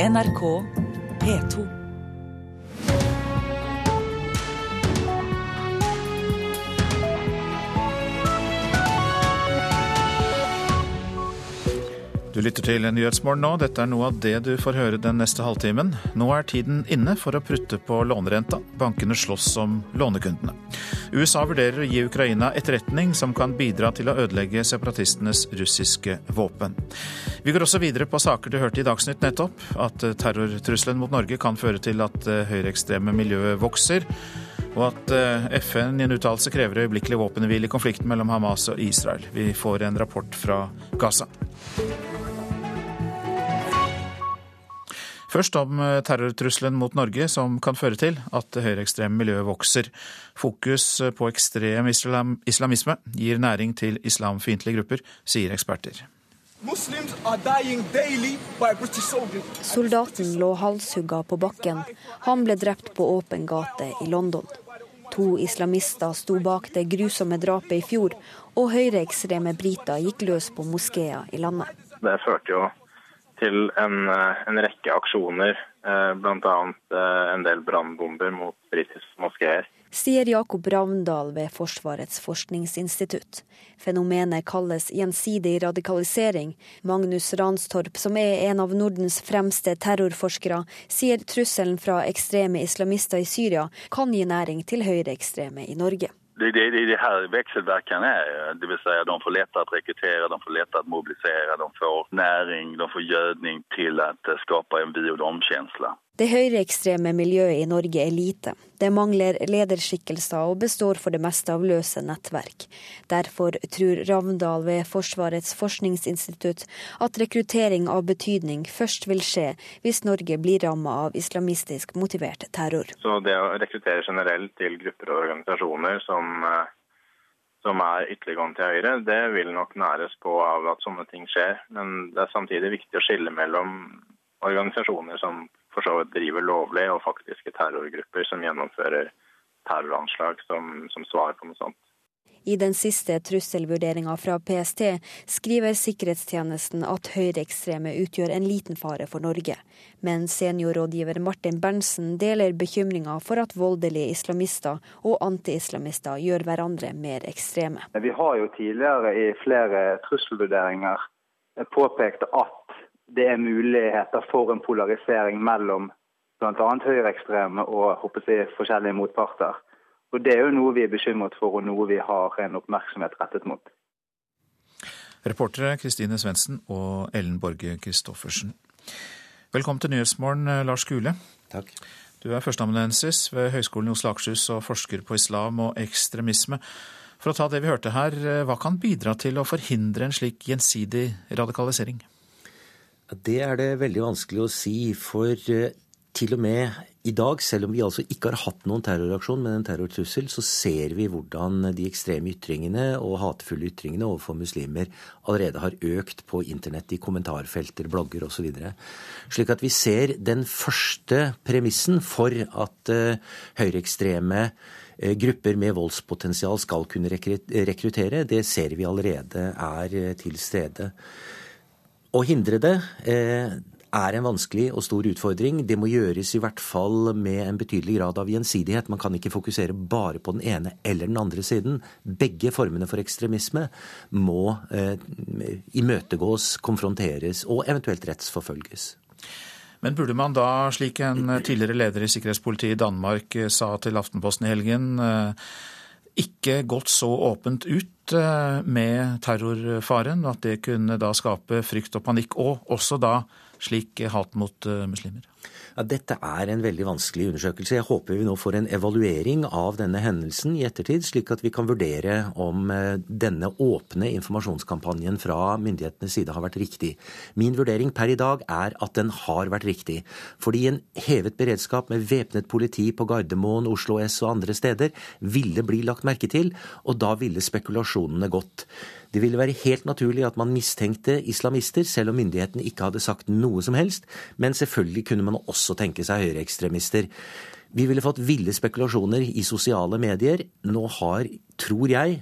NRK P2. Du lytter til Nyhetsmorgen nå. Dette er noe av det du får høre den neste halvtimen. Nå er tiden inne for å prutte på lånerenta. Bankene slåss om lånekundene. USA vurderer å gi Ukraina etterretning som kan bidra til å ødelegge separatistenes russiske våpen. Vi går også videre på saker du hørte i Dagsnytt nettopp. At terrortrusselen mot Norge kan føre til at høyreekstreme miljøet vokser og at FN i en uttalelse krever øyeblikkelig våpenhvile i konflikten mellom Hamas og Israel. Vi får en rapport fra Gaza. Først om terrortrusselen mot Norge, som kan føre til at det høyreekstreme miljøet vokser. Fokus på ekstrem islam islamisme gir næring til islamfiendtlige grupper, sier eksperter. Soldaten lå halshugga på bakken. Han ble drept på åpen gate i London. To islamister sto bak det grusomme drapet i fjor, og høyreekstreme briter gikk løs på moskeer i landet. Det førte jo til en, en rekke aksjoner, bl.a. en del brannbomber mot britiske moskeer. Sier Jakob Ravndal ved Forsvarets forskningsinstitutt. Fenomenet kalles gjensidig radikalisering. Magnus Ranstorp, som er en av Nordens fremste terrorforskere, sier trusselen fra ekstreme islamister i Syria kan gi næring til høyreekstreme i Norge. Det är det, det här växelverkan är, det vill säga de får lättare att rekrytera, de får lättare att mobilisera, de får näring, de får gödning till att skapa en vi och dem-känsla. Det høyreekstreme miljøet i Norge er lite. Det mangler lederskikkelser og består for det meste av løse nettverk. Derfor tror Ravndal ved Forsvarets forskningsinstitutt at rekruttering av betydning først vil skje hvis Norge blir rammet av islamistisk motivert terror. Så det å rekruttere generelt til grupper og organisasjoner som, som er ytterliggående til høyre, det vil nok næres på av at sånne ting skjer. Men det er samtidig viktig å skille mellom organisasjoner som for så vidt driver lovlig, og faktiske terrorgrupper som gjennomfører terroranslag som, som svar på noe sånt. I den siste trusselvurderinga fra PST skriver sikkerhetstjenesten at høyreekstreme utgjør en liten fare for Norge. Men seniorrådgiver Martin Berntsen deler bekymringa for at voldelige islamister og anti-islamister gjør hverandre mer ekstreme. Vi har jo tidligere i flere trusselvurderinger påpekt at det er muligheter for en polarisering mellom bl.a. høyreekstreme og jeg, forskjellige motparter. Og Det er jo noe vi er bekymret for, og noe vi har en oppmerksomhet rettet mot. Reportere Kristine Svendsen og Ellen Borge Christoffersen. Velkommen til Nyhetsmorgen, Lars Gule. Takk. Du er førsteamanuensis ved Høgskolen i Oslo og Akershus og forsker på islam og ekstremisme. For å ta det vi hørte her, hva kan bidra til å forhindre en slik gjensidig radikalisering? Det er det veldig vanskelig å si, for til og med i dag, selv om vi altså ikke har hatt noen terroraksjon, men en terrortrussel, så ser vi hvordan de ekstreme ytringene og hatefulle ytringene overfor muslimer allerede har økt på internett, i kommentarfelter, blogger osv. Slik at vi ser den første premissen for at uh, høyreekstreme uh, grupper med voldspotensial skal kunne rekruttere, det ser vi allerede er til stede. Å hindre det eh, er en vanskelig og stor utfordring. Det må gjøres i hvert fall med en betydelig grad av gjensidighet. Man kan ikke fokusere bare på den ene eller den andre siden. Begge formene for ekstremisme må eh, imøtegås, konfronteres og eventuelt rettsforfølges. Men burde man da, slik en tidligere leder i sikkerhetspolitiet i Danmark sa til Aftenposten i helgen, ikke gått så åpent ut med terrorfaren at det kunne da skape frykt og panikk, og også da slik hat mot muslimer? Ja, dette er en veldig vanskelig undersøkelse. Jeg håper vi nå får en evaluering av denne hendelsen i ettertid, slik at vi kan vurdere om denne åpne informasjonskampanjen fra myndighetenes side har vært riktig. Min vurdering per i dag er at den har vært riktig. Fordi en hevet beredskap med væpnet politi på Gardermoen, Oslo S og andre steder ville bli lagt merke til, og da ville spekulasjonene gått. Det ville være helt naturlig at man mistenkte islamister, selv om myndighetene ikke hadde sagt noe som helst, men selvfølgelig kunne man også tenke seg høyreekstremister. Vi ville fått ville spekulasjoner i sosiale medier. Nå har, tror jeg,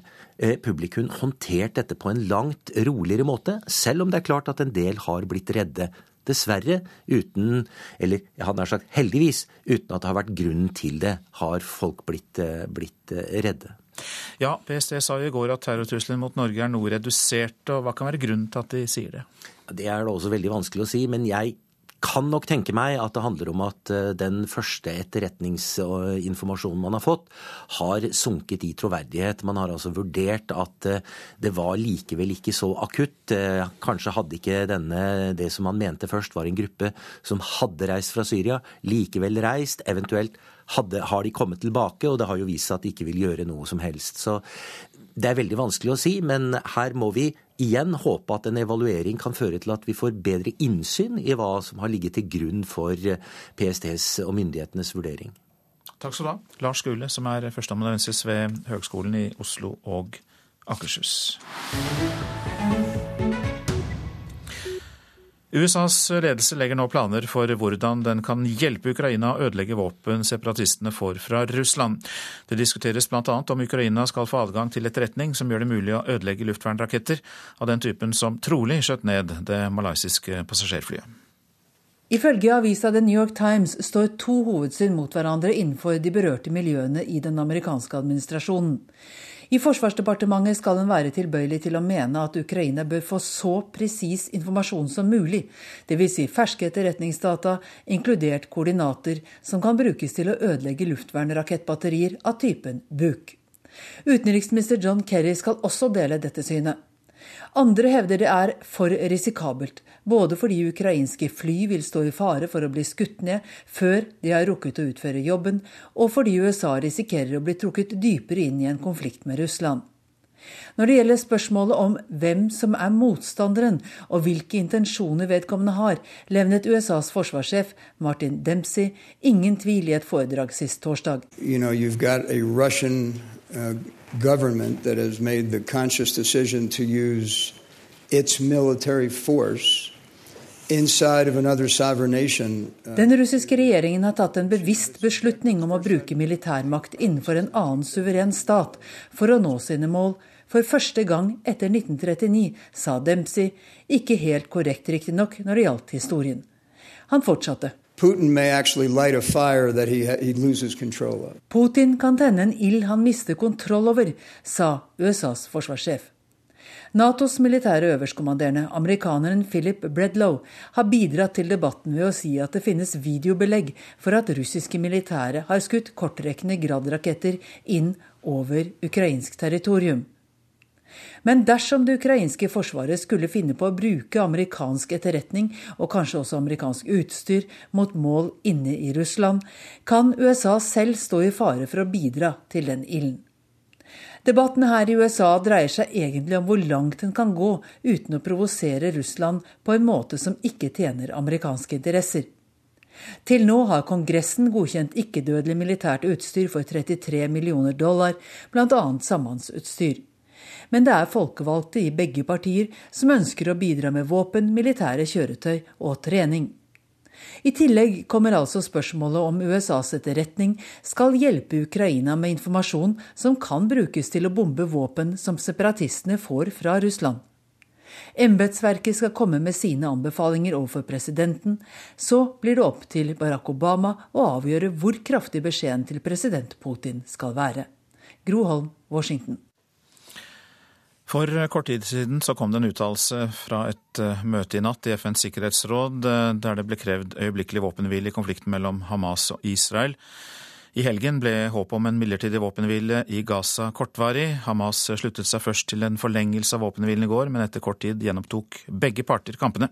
publikum håndtert dette på en langt roligere måte, selv om det er klart at en del har blitt redde. Dessverre uten, eller jeg hadde nær sagt heldigvis, uten at det har vært grunnen til det, har folk blitt, eh, blitt eh, redde. Ja, PST sa jo i går at terrortrusselen mot Norge er noe redusert, og hva kan være grunnen til at de sier det? Det er det også veldig vanskelig å si, men jeg kan nok tenke meg at det handler om at eh, den første etterretningsinformasjonen man har fått, har sunket i troverdighet. Man har altså vurdert at eh, det var likevel ikke så akutt. Eh, kanskje hadde ikke denne, det som man mente først var en gruppe som hadde reist fra Syria, likevel reist. Eventuelt hadde, har de kommet tilbake, og det har jo vist seg at de ikke vil gjøre noe som helst. Så det er veldig vanskelig å si, men her må vi igjen håpe at en evaluering kan føre til at vi får bedre innsyn i hva som har ligget til grunn for PSTs og myndighetenes vurdering. Takk skal du ha, Lars Gule, som er førsteamanuensis ved Høgskolen i Oslo og Akershus. USAs ledelse legger nå planer for hvordan den kan hjelpe Ukraina å ødelegge våpen separatistene får fra Russland. Det diskuteres bl.a. om Ukraina skal få adgang til etterretning som gjør det mulig å ødelegge luftvernraketter av den typen som trolig skjøt ned det malaysiske passasjerflyet. Ifølge avisa The New York Times står to hovedsyn mot hverandre innenfor de berørte miljøene i den amerikanske administrasjonen. I Forsvarsdepartementet skal en være tilbøyelig til å mene at Ukraina bør få så presis informasjon som mulig, dvs. Si ferske etterretningsdata, inkludert koordinater som kan brukes til å ødelegge luftvernrakettbatterier av typen Buk. Utenriksminister John Kerry skal også dele dette synet. Andre hevder det er for risikabelt, både fordi ukrainske fly vil stå i fare for å bli skutt ned før de har rukket å utføre jobben, og fordi USA risikerer å bli trukket dypere inn i en konflikt med Russland. Når det gjelder spørsmålet om hvem som er motstanderen og hvilke intensjoner vedkommende har, levnet USAs forsvarssjef Martin Dempsey ingen tvil i et foredrag sist torsdag. You know, uh, government that has made the conscious decision to use its military force. Uh, Den russiske regjeringen har tatt en bevisst beslutning om å bruke militærmakt innenfor en annen suveren stat for å nå sine mål. For første gang etter 1939, sa Dempsey, ikke helt korrekt riktignok når det gjaldt historien. Han fortsatte. Putin. Putin kan tenne en ild han mister kontroll over, sa USAs forsvarssjef. Natos militære øverstkommanderende, amerikaneren Philip Bredlow, har bidratt til debatten ved å si at det finnes videobelegg for at russiske militære har skutt kortrekkende Grad-raketter inn over ukrainsk territorium. Men dersom det ukrainske forsvaret skulle finne på å bruke amerikansk etterretning, og kanskje også amerikansk utstyr, mot mål inne i Russland, kan USA selv stå i fare for å bidra til den ilden. Debatten her i USA dreier seg egentlig om hvor langt en kan gå uten å provosere Russland på en måte som ikke tjener amerikanske interesser. Til nå har Kongressen godkjent ikke-dødelig militært utstyr for 33 millioner dollar, bl.a. sambandsutstyr men det er folkevalgte i begge partier som ønsker å bidra med våpen, militære kjøretøy og trening. I tillegg kommer altså spørsmålet om USAs etterretning skal hjelpe Ukraina med informasjon som kan brukes til å bombe våpen som separatistene får fra Russland. Embetsverket skal komme med sine anbefalinger overfor presidenten. Så blir det opp til Barack Obama å avgjøre hvor kraftig beskjeden til president Putin skal være. Gro Holm, Washington. For kort tid siden så kom det en uttalelse fra et eh, møte i natt i FNs sikkerhetsråd eh, der det ble krevd øyeblikkelig våpenhvile i konflikten mellom Hamas og Israel. I helgen ble håpet om en midlertidig våpenhvile i Gaza kortvarig. Hamas sluttet seg først til en forlengelse av våpenhvilen i går, men etter kort tid gjennomtok begge parter kampene.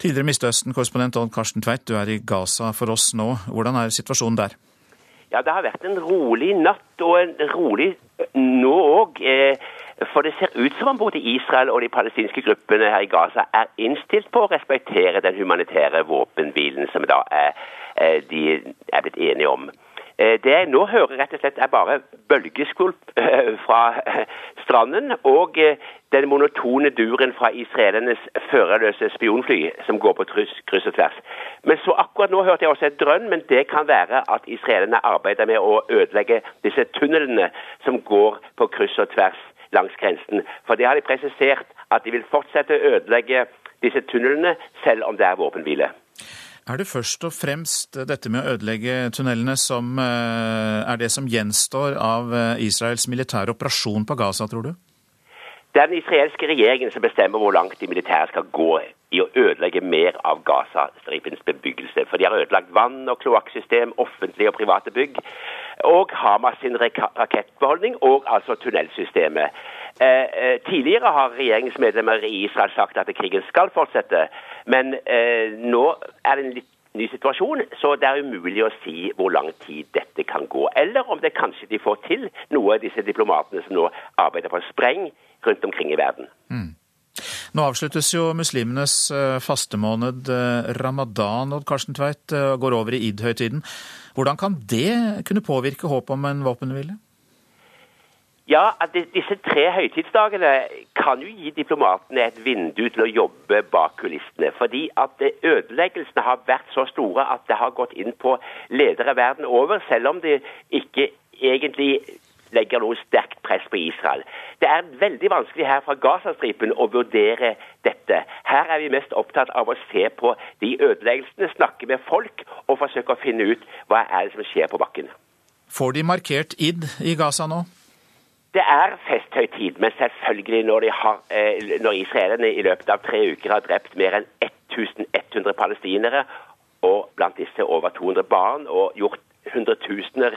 Tidligere Midtøsten-korrespondent Odd Karsten Tveit, du er i Gaza for oss nå. Hvordan er situasjonen der? Ja, Det har vært en rolig natt og en rolig nå òg. For det ser ut som om både Israel og de palestinske gruppene her i Gaza er innstilt på å respektere den humanitære våpenhvilen som da er, eh, de er blitt enige om. Eh, det jeg nå hører rett og slett er bare bølgeskvulp eh, fra stranden og den monotone duren fra israelernes førerløse spionfly som går på kryss og tvers. Men så akkurat nå hørte jeg også et drønn, men det kan være at israelerne arbeider med å ødelegge disse tunnelene som går på kryss og tvers langs grensen. For det har de presisert at de vil fortsette å ødelegge disse tunnelene, selv om det er våpenhvile. Er det først og fremst dette med å ødelegge tunnelene som er det som gjenstår av Israels militære operasjon på Gaza, tror du? Det er den israelske regjeringen som bestemmer hvor langt de militære skal gå i å ødelegge mer av Gaza-stripens bebyggelse. For de har ødelagt vann- og kloakksystem, offentlige og private bygg, og Hamas sin rakettbeholdning, og altså tunnelsystemet. Eh, eh, tidligere har regjeringsmedlemmer i Israel sagt at krigen skal fortsette, men eh, nå er det en litt ny situasjon, så det er umulig å si hvor lang tid dette kan gå. Eller om det kanskje de får til, noe av disse diplomatene som nå arbeider på spreng rundt omkring i verden. Mm. Nå avsluttes jo muslimenes eh, fastemåned eh, ramadan, Odd Karsten Tveit, eh, går over i id-høytiden. Hvordan kan det kunne påvirke håpet om en våpenhvile? Ja, at Disse tre høytidsdagene kan jo gi diplomatene et vindu til å jobbe bak kulissene. Fordi at ødeleggelsene har vært så store at det har gått inn på ledere verden over, selv om det ikke egentlig legger noe sterkt press på Israel. Det er veldig vanskelig her fra Gazastripen å vurdere dette. Her er vi mest opptatt av å se på de ødeleggelsene, snakke med folk og forsøke å finne ut hva er det som skjer på bakken. Får de markert id i Gaza nå? Det er festhøytid, men selvfølgelig når, har, eh, når israelerne i løpet av tre uker har drept mer enn 1100 palestinere, og blant disse over 200 barn, og gjort hundretusener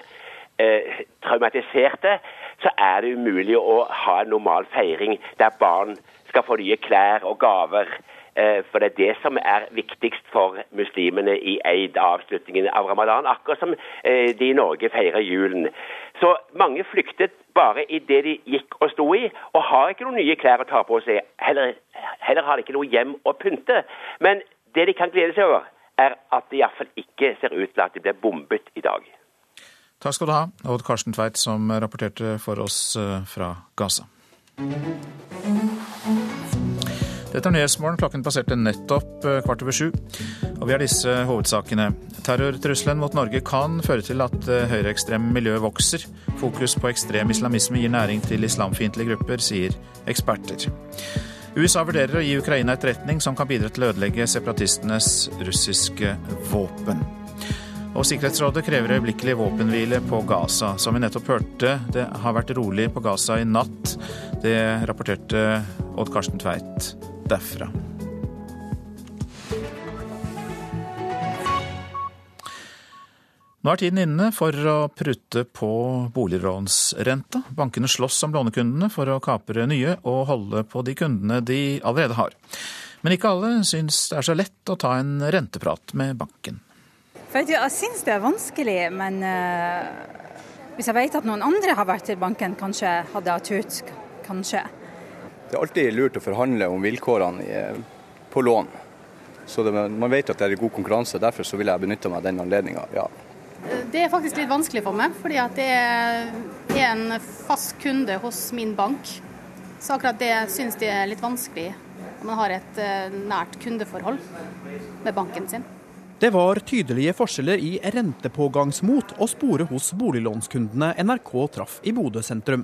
eh, traumatiserte, så er det umulig å ha en normal feiring der barn skal få nye klær og gaver. Eh, for det er det som er viktigst for muslimene i eid avslutningen av ramadan. Akkurat som eh, de i Norge feirer julen. Så mange flyktet bare i det de gikk og sto i, og har ikke noen nye klær å ta på seg. Heller, heller har de ikke noe hjem å pynte. Men det de kan glede seg over, er at det iallfall ikke ser ut til at de blir bombet i dag. Takk skal du ha, Odd Karsten Tveit, som rapporterte for oss eh, fra Gaza. Dette er Nyhetsmorgen. Klokken passerte nettopp eh, kvart over sju. Og vi har disse hovedsakene. Terrortrusselen mot Norge kan føre til at eh, høyreekstreme miljø vokser. Fokus på ekstrem islamisme gir næring til islamfiendtlige grupper, sier eksperter. USA vurderer å gi Ukraina etterretning som kan bidra til å ødelegge separatistenes russiske våpen. Og Sikkerhetsrådet krever øyeblikkelig våpenhvile på Gaza. Som vi nettopp hørte, det har vært rolig på Gaza i natt. Det rapporterte Odd Karsten Tveit derfra. Nå er tiden inne for å prutte på boliglånsrenta. Bankene slåss om lånekundene for å kapre nye og holde på de kundene de allerede har. Men ikke alle syns det er så lett å ta en renteprat med banken. Jeg syns det er vanskelig, men uh, hvis jeg vet at noen andre har vært til banken, kanskje hadde jeg turt. Kanskje. Det er alltid lurt å forhandle om vilkårene i, på lån. Så det, man vet at det er god konkurranse. Derfor så vil jeg benytte meg av den anledninga. Ja. Det er faktisk litt vanskelig for meg, fordi at det er en fast kunde hos min bank. Så akkurat det syns de er litt vanskelig. Man har et eh, nært kundeforhold med banken sin. Det var tydelige forskjeller i rentepågangsmot å spore hos boliglånskundene NRK traff i Bodø sentrum.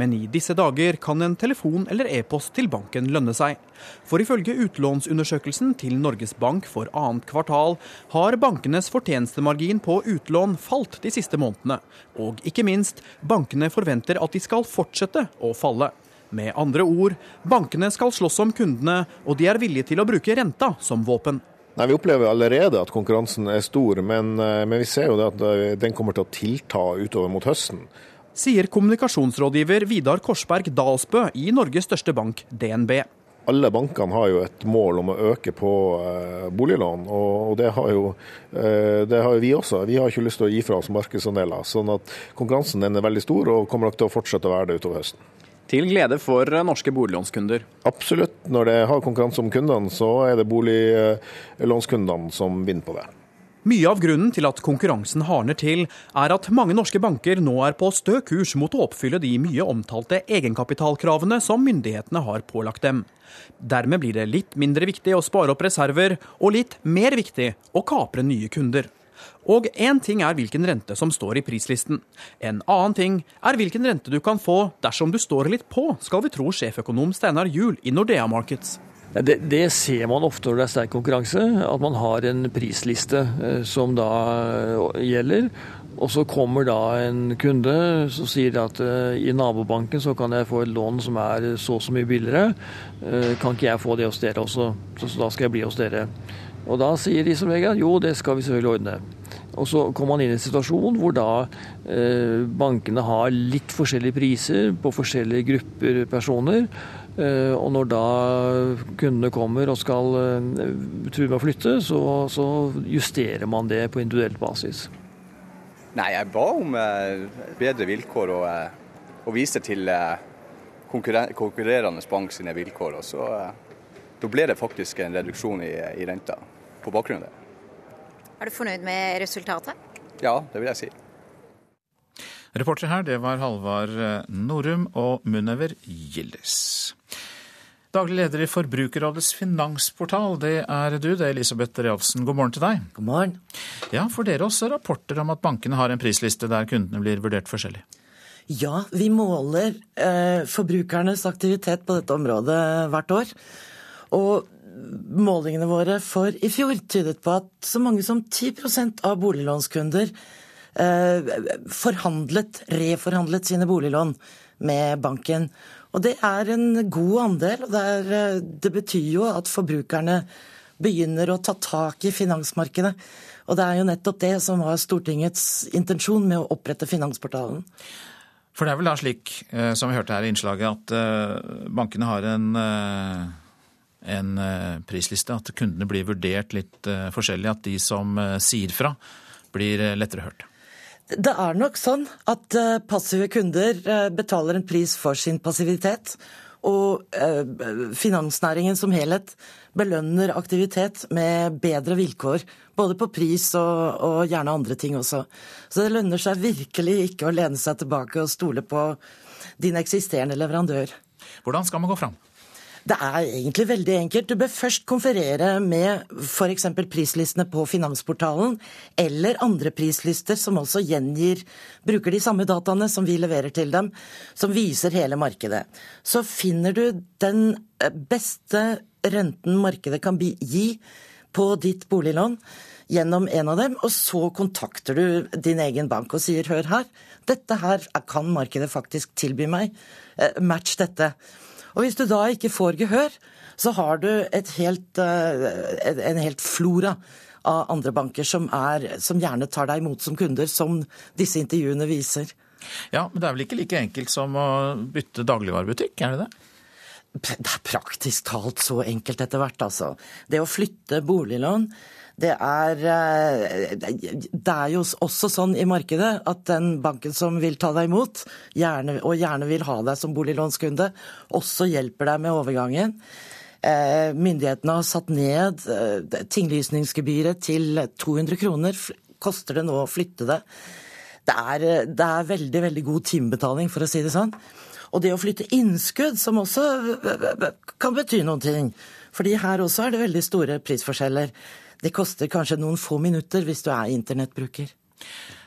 Men i disse dager kan en telefon eller e-post til banken lønne seg. For ifølge utlånsundersøkelsen til Norges Bank for annet kvartal har bankenes fortjenestemargin på utlån falt de siste månedene. Og ikke minst, bankene forventer at de skal fortsette å falle. Med andre ord, bankene skal slåss om kundene, og de er villige til å bruke renta som våpen. Nei, Vi opplever allerede at konkurransen er stor, men, eh, men vi ser jo at eh, den kommer til å tilta utover mot høsten. Sier kommunikasjonsrådgiver Vidar Korsberg Dalsbø i Norges største bank, DNB. Alle bankene har jo et mål om å øke på eh, boliglån, og det har, jo, det har jo vi også. Vi har ikke lyst til å gi fra oss markedsandeler. sånn at konkurransen er veldig stor og kommer nok til å fortsette å være det utover høsten. Til glede for norske boliglånskunder? Absolutt. Når det har konkurranse om kundene, så er det boliglånskundene som vinner på det. Mye av grunnen til at konkurransen hardner til, er at mange norske banker nå er på stø kurs mot å oppfylle de mye omtalte egenkapitalkravene som myndighetene har pålagt dem. Dermed blir det litt mindre viktig å spare opp reserver, og litt mer viktig å kapre nye kunder. Og én ting er hvilken rente som står i prislisten. En annen ting er hvilken rente du kan få dersom du står litt på, skal vi tro sjeføkonom Steinar Juel i Nordea Markets. Det, det, ser man ofte når det er sterk konkurranse, at man har en prisliste eh, som da eh, gjelder. Og så kommer da en kunde som sier at uh, i nabobanken så kan jeg få et lån som er så og så mye billigere. Kan ikke jeg få det hos dere også? Så, så, da skal jeg bli hos dere. Og da sier de som regel jo, det skal vi selvfølgelig ordne. Og så kommer man inn i en situasjon hvor da eh, bankene har litt forskjellige priser på forskjellige grupper personer. Eh, og når da kundene kommer og skal eh, true med å flytte, så, så, justerer man det på individuell basis. Nei, jeg ba om eh, bedre vilkår og, og viste til konkurrerende bank sine vilkår. og så Da ble det faktisk en reduksjon i, i renta på bakgrunn av det. Er du fornøyd med resultatet? Ja, det vil jeg si. Reporter her, det var Halvard Norum og Munever Gildes. Daglig leder i Forbrukerrådets finansportal, det er du, det er Elisabeth Realfsen. God morgen til deg. God morgen. Ja, For dere også rapporter om at bankene har en prisliste der kundene blir vurdert forskjellig? Ja, vi måler eh, forbrukernes aktivitet på dette området hvert år. Og målingene våre for i fjor tydet på at så mange som 10% av boliglånskunder eh, forhandlet, reforhandlet sine boliglån med banken. Og det er en god andel. og det, er, eh, det, betyr jo at forbrukerne begynner å ta tak i finansmarkedet. Og det er jo nettopp det som var Stortingets intensjon med å opprette Finansportalen. For det er vel da slik, eh, som vi hørte her i innslaget, at bankene har en, en prisliste, at kundene blir vurdert litt forskjellig, at de som sier fra, blir lettere hørt? Det er nok sånn at eh, passive kunder eh, betaler en pris for sin passivitet. Og eh, finansnæringen som helhet belønner aktivitet med bedre vilkår. Både på pris og, og, gjerne andre ting også. Så det lønner seg virkelig ikke å lene seg tilbake og stole på din eksisterende leverandør. Hvordan skal man gå fram? Det er egentlig veldig enkelt. Du bør først konferere med f.eks. prislistene på Finansportalen, eller andre prislister som også gjengir Bruker de samme dataene som vi leverer til dem, som viser hele markedet. Så finner du den eh, beste renten markedet kan gi på ditt boliglån gjennom en av dem, og så kontakter du din egen bank og sier hør her, dette her kan markedet faktisk tilby meg, eh, match dette. Og hvis du da ikke får gehør, så har du helt, eh, en helt flora av andre banker som, er, som gjerne tar deg imot som kunder, som disse intervjuene viser. Ja, Men det er vel ikke like enkelt som å bytte dagligvarebutikk, er det det? Det er praktisk talt så enkelt etter hvert, altså. Det å flytte boliglån det er, eh, det er jo også sånn i markedet at den banken som vil ta deg imot, gjerne, og gjerne vil ha deg som boliglånskunde, også hjelper deg med overgangen. Eh, myndighetene har satt ned eh, tinglysningsgebyret til 200 kroner. Koster det nå å flytte det? Det er, det er veldig, veldig god timebetaling, for å si det sånn. Og det å flytte innskudd, som også kan bety noen ting. Fordi her også er det veldig store prisforskjeller. Det koster kanskje noen få minutter hvis du er internettbruker.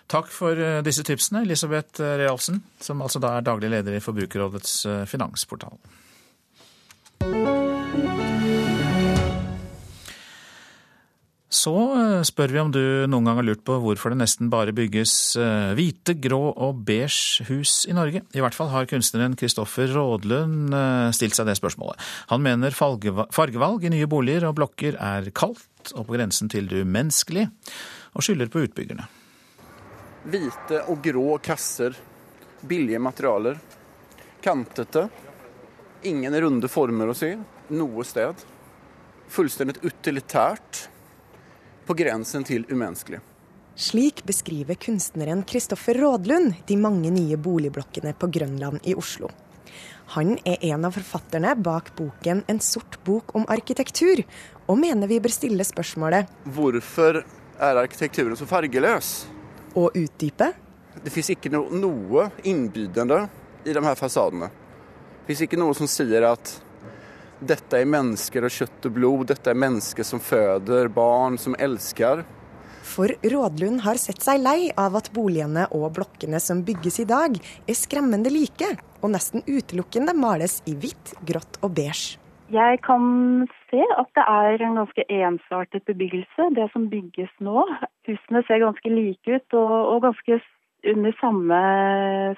Takk for eh, disse tipsene, Elisabeth eh, Realsen, som altså da er daglig leder i Forbrukerrådets eh, finansportal. Så spør vi om du noen gang har lurt på hvorfor det nesten bare bygges hvite, grå og beige hus i Norge. I hvert fall har kunstneren Kristoffer Rådlund stilt seg det spørsmålet. Han mener fargevalg i nye boliger og blokker er kaldt og på grensen til det umenneskelige, og skylder på utbyggerne. Hvite og grå kasser, billige materialer, kantete. Ingen runde former å se noe sted. Fullstendig utilitært, på grensen til umenneskelig. Slik beskriver kunstneren Kristoffer Rådlund de mange nye boligblokkene på Grønland i Oslo. Han er en av forfatterne bak boken 'En sort bok om arkitektur', og mener vi bør stille spørsmålet Hvorfor er arkitekturen så fargeløs? Og utdype? Det fins ikke no noe innbydende i de her fasadene. Det fins ikke noe som sier at dette er mennesker av kjøtt og blod, dette er mennesker som føder barn, som elsker. For Rådlund har sett seg lei av at boligene og blokkene som bygges i dag, er skremmende like, og nesten utelukkende males i hvitt, grått og beige. Jeg kan se at det er en ganske ensartet bebyggelse, det som bygges nå. Husene ser ganske like ut og, og ganske under samme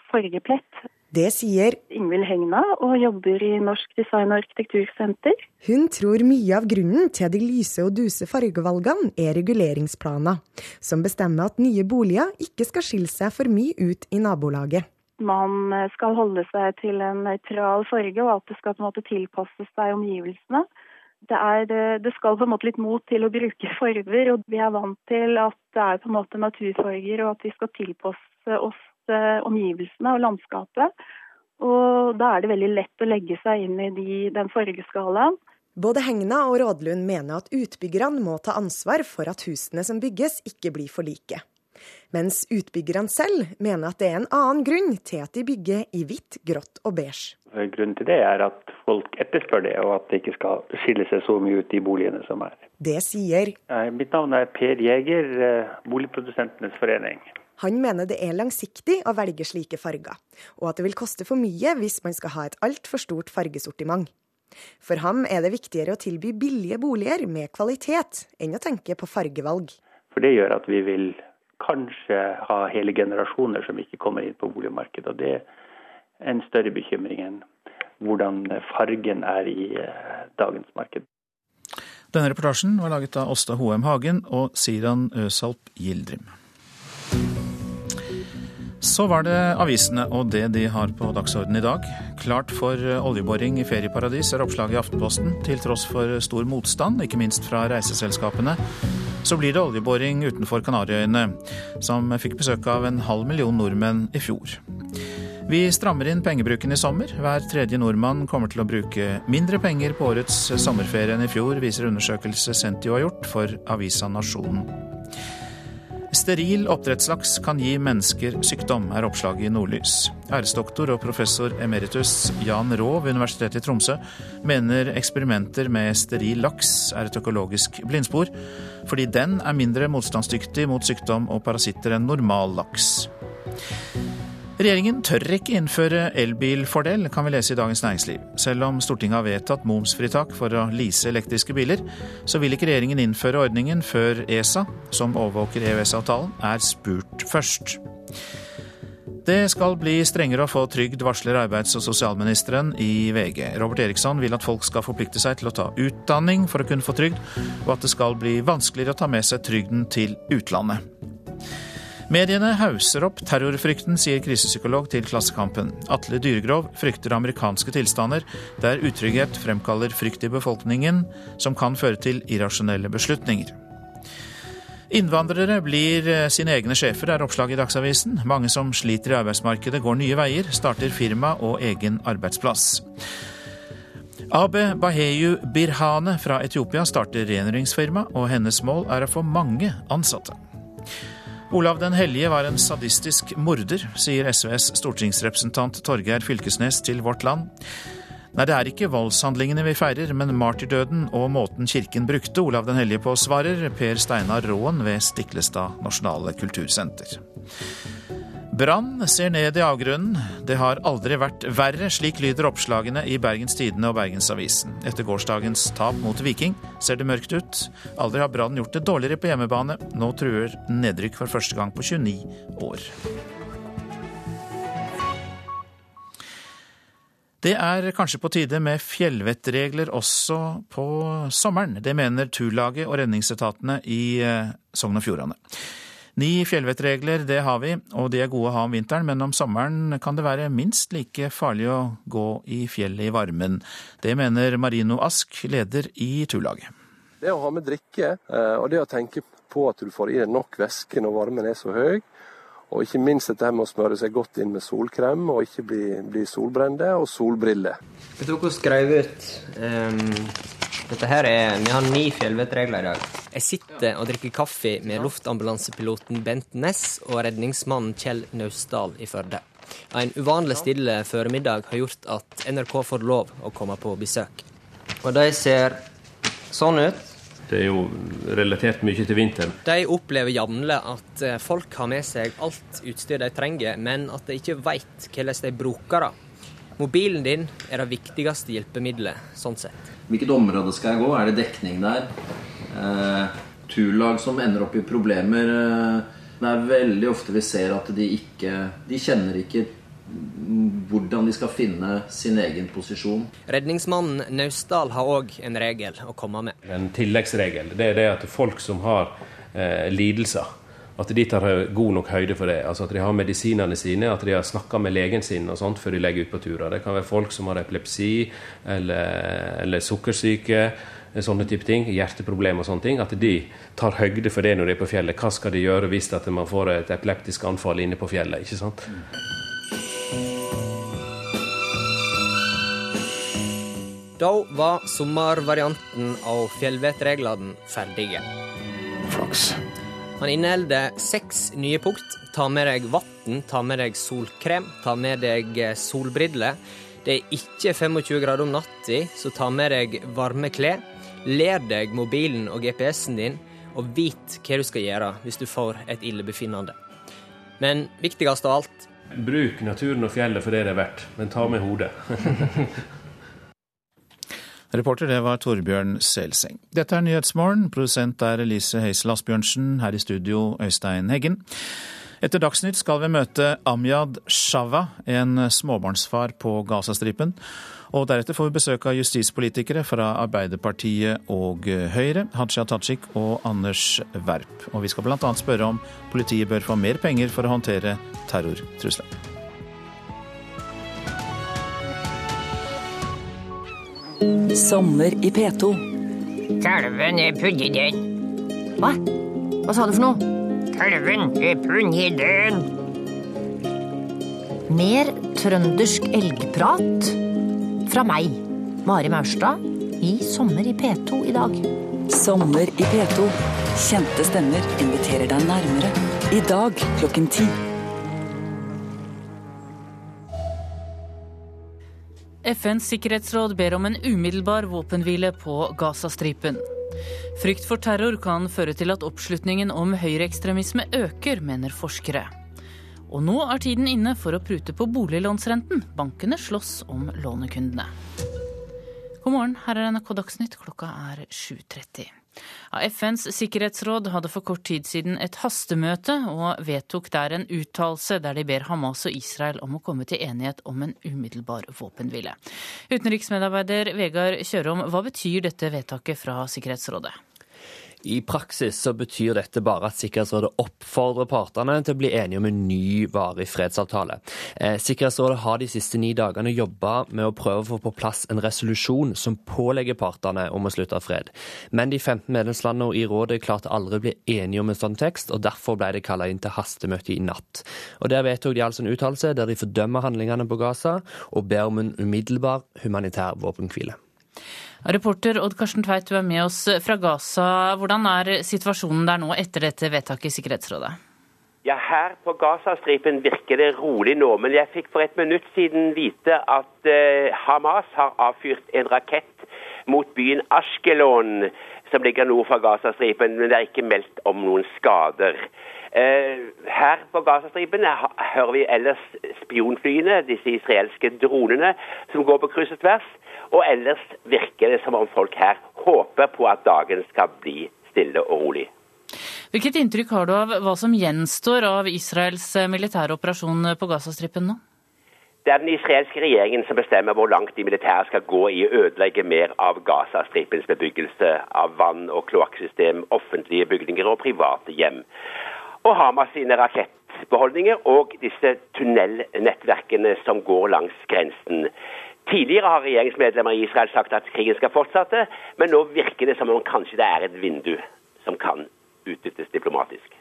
fargeplett. Det sier Ingvild Hegna og jobber i Norsk design- og arkitektursenter. Hun tror mye av grunnen til de lyse og duse fargevalgene er reguleringsplaner, som bestemmer at nye boliger ikke skal skille seg for mye ut i nabolaget man skal holde seg til en nøytral farge, og at det skal på en måte tilpasse seg omgivelsene. Det, er, det, skal på en måte litt mot til å bruke farger, og vi er vant til at det er på en måte naturfarger, og at vi skal tilpasse oss eh, omgivelsene og landskapet. Og da er det veldig lett å legge seg inn i de, den fargeskalaen. Både Hegna og Rådlund mener at utbyggerne må ta ansvar for at husene som bygges, ikke blir for like. Mens utbyggerne selv mener at det er en annen grunn til at de bygger i hvitt, grått og beige. Grunnen til det er at folk etterspør det, og at det ikke skal skille seg så mye ut i boligene som er. Det sier Mitt navn er Per Jæger, eh, Boligprodusentenes forening. Han mener det er langsiktig å velge slike farger, og at det vil koste for mye hvis man skal ha et altfor stort fargesortiment. For ham er det viktigere å tilby billige boliger med kvalitet, enn å tenke på fargevalg. For det gjør at vi vil kanskje ha hele generasjoner som ikke kommer inn på boligmarkedet. og Det er en større bekymring enn hvordan fargen er i eh, dagens marked. Denne reportasjen var laget av Åsta Hoem Hagen og Siran Øsalp Gildrim. Så var det avisene og det de har på dagsordenen i dag. Klart for oljeboring i ferieparadis er oppslaget i Aftenposten, til tross for stor motstand, ikke minst fra reiseselskapene. Så blir det oljeboring utenfor Kanariøyene, som fikk besøk av en halv million nordmenn i fjor. Vi strammer inn pengebruken i sommer. Hver tredje nordmann kommer til å bruke mindre penger på årets sommerferie enn i fjor, viser undersøkelse Sentio har gjort for avisa Nasjonen. Steril oppdrettslaks kan gi mennesker sykdom, er oppslaget i Nordlys. Æresdoktor og professor emeritus Jan Raa ved Universitetet i Tromsø mener eksperimenter med steril laks er et økologisk blindspor, fordi den er mindre motstandsdyktig mot sykdom og parasitter enn normal laks. Regjeringen tør ikke innføre elbilfordel, kan vi lese i Dagens Næringsliv. Selv om Stortinget har vedtatt momsfritak for å lease elektriske biler, så vil ikke regjeringen innføre ordningen før ESA, som overvåker EØS-avtalen, er spurt først. Det skal bli strengere å få trygd, varsler arbeids- og sosialministeren i VG. Robert Eriksson vil at folk skal forplikte seg til å ta utdanning for å kunne få trygd, og at det skal bli vanskeligere å ta med seg trygden til utlandet. Mediene hauser opp terrorfrykten, sier krisepsykolog til Klassekampen. Atle Dyregrov frykter amerikanske tilstander der utrygghet fremkaller frykt i befolkningen, som kan føre til irrasjonelle beslutninger. Innvandrere blir sine egne sjefer, er oppslaget i Dagsavisen. Mange som sliter i arbeidsmarkedet, går nye veier, starter firma og egen arbeidsplass. Abe Baheyu Birhane fra Etiopia starter rengjøringsfirma, og hennes mål er å få mange ansatte. Olav den hellige var en sadistisk morder, sier SVs stortingsrepresentant Torgeir Fylkesnes til Vårt Land. Nei, det er ikke voldshandlingene vi feirer, men martyrdøden og måten kirken brukte Olav den hellige på, svarer Per Steinar Råen ved Stiklestad nasjonale kultursenter. Brann ser ned i avgrunnen. Det har aldri vært verre, slik lyder oppslagene i Bergens Tidende og Bergensavisen. Etter gårsdagens tap mot Viking ser det mørkt ut. Aldri har Brann gjort det dårligere på hjemmebane. Nå truer nedrykk for første gang på 29 år. Det er kanskje på tide med fjellvettregler også på sommeren. Det mener Turlaget og redningsetatene i eh, Sogn og Fjordane. Ni fjellvettregler, det har vi, og de er gode å ha om vinteren, men om sommeren kan det være minst like farlig å gå i fjellet i varmen. Det mener Marino Ask, leder i Turlaget. Det å ha med drikke, eh, og det å tenke på at du får i deg nok væske når varmen er så høy, og ikke minst dette med å smøre seg godt inn med solkrem og ikke bli, bli solbrente, og solbriller. Jeg tok og skrev ut um, dette her er, Vi har ni fjellvettregler i dag. Jeg sitter og drikker kaffe med luftambulansepiloten Bent Ness og redningsmannen Kjell Naustdal i Førde. En uvanlig stille formiddag har gjort at NRK får lov å komme på besøk. Og de ser sånn ut. Det er jo relatert mye til vinteren. De opplever jevnlig at eh, folk har med seg alt utstyr de trenger, men at de ikke veit hvordan de bruker det. Mobilen din er det viktigste hjelpemiddelet, sånn sett. Hvilket område skal jeg gå? Er det dekning der? Eh, turlag som ender opp i problemer. Eh, det er veldig ofte vi ser at de ikke De kjenner ikke hvordan de skal finne sin egen posisjon. Redningsmannen Naustdal har òg en regel å komme med. En tilleggsregel det er det at folk som har eh, lidelser at de tar god nok høyde for det. Altså At de har medisinene sine, at de har snakka med legen sin og sånt før de legger ut på turer. Det kan være folk som har epilepsi eller, eller sukkersyke, sånne type ting, hjerteproblemer og sånne ting. At de tar høyde for det når de er på fjellet. Hva skal de gjøre hvis at man får et epileptisk anfall inne på fjellet? ikke sant? Da var sommervarianten av fjellvettreglene ferdige. Flaks. Han inneholder seks nye punkt. Ta med deg vann, ta med deg solkrem, ta med deg eh, solbriller. Det er ikke 25 grader om natta, så ta med deg varme klær. Lær deg mobilen og GPS-en din, og vit hva du skal gjøre hvis du får et illebefinnende. Men viktigst av alt Bruk naturen og fjellet for det det er verdt, men ta med hodet. Reporter det var Torbjørn Selseng. Dette er Nyhetsmorgen. Produsent er Elise Heisel Asbjørnsen. Her i studio Øystein Heggen. Etter Dagsnytt skal vi møte Amjad Shava, en småbarnsfar på Gazastripen. Og deretter får vi besøk av justispolitikere fra Arbeiderpartiet og Høyre, Hadia Tajik og Anders Werp. Og vi skal bl.a. spørre om politiet bør få mer penger for å håndtere terrortrusler. Sommer i P2. Kalven er punnet den. Hva? Hva sa du for noe? Kalven er punnet den. Mer trøndersk elgprat fra meg, Mari Maurstad, i Sommer i P2 i dag. Sommer i P2. Kjente stemmer inviterer deg nærmere. I dag klokken ti. FNs sikkerhetsråd ber om en umiddelbar våpenhvile på Gazastripen. Frykt for terror kan føre til at oppslutningen om høyreekstremisme øker, mener forskere. Og nå er tiden inne for å prute på boliglånsrenten. Bankene slåss om lånekundene. God morgen, her er NRK Dagsnytt. Klokka er 7.30. FNs sikkerhetsråd hadde for kort tid siden et hastemøte og vedtok der en uttalelse der de ber Hamas og Israel om å komme til enighet om en umiddelbar våpenhvile. Utenriksmedarbeider Vegard Kjørom, hva betyr dette vedtaket fra Sikkerhetsrådet? I praksis så betyr dette bare at Sikkerhetsrådet oppfordrer partene til å bli enige om en ny varig fredsavtale. Eh, Sikkerhetsrådet har de siste ni dagene jobba med å prøve å få på plass en resolusjon som pålegger partene om å slutte fred. Men de 15 medlemslandene i rådet klarte aldri å bli enige om en sånn tekst, og derfor ble det kalla inn til hastemøte i natt. Og Der vedtok de altså en uttalelse der de fordømmer handlingene på Gaza og ber om en umiddelbar humanitær våpenhvile. Reporter Odd Karsten Tveit, du er med oss fra Gaza. Hvordan er situasjonen der nå etter dette vedtaket i Sikkerhetsrådet? Ja, Her på Gazastripen virker det rolig nå, men jeg fikk for et minutt siden vite at eh, Hamas har avfyrt en rakett mot byen Ashkelon, som ligger nord for Gazastripen, men det er ikke meldt om noen skader. Eh, her på Gazastripen hører vi ellers spionflyene, disse israelske dronene, som går på kryss og tvers. Og ellers virker det som om folk her håper på at dagen skal bli stille og rolig. Hvilket inntrykk har du av hva som gjenstår av Israels eh, militære operasjon på Gazastripen nå? Det er den israelske regjeringen som bestemmer hvor langt de militære skal gå i å ødelegge mer av Gazastripens bebyggelse av vann- og kloakksystem, offentlige bygninger og private hjem. Og Hamas sine rakettbeholdninger og disse tunnelnettverkene som går langs grensen. Tidligere har regjeringsmedlemmer i Israel sagt at krigen skal fortsette, men nå virker det som om kanskje det er et vindu som kan utnyttes diplomatisk.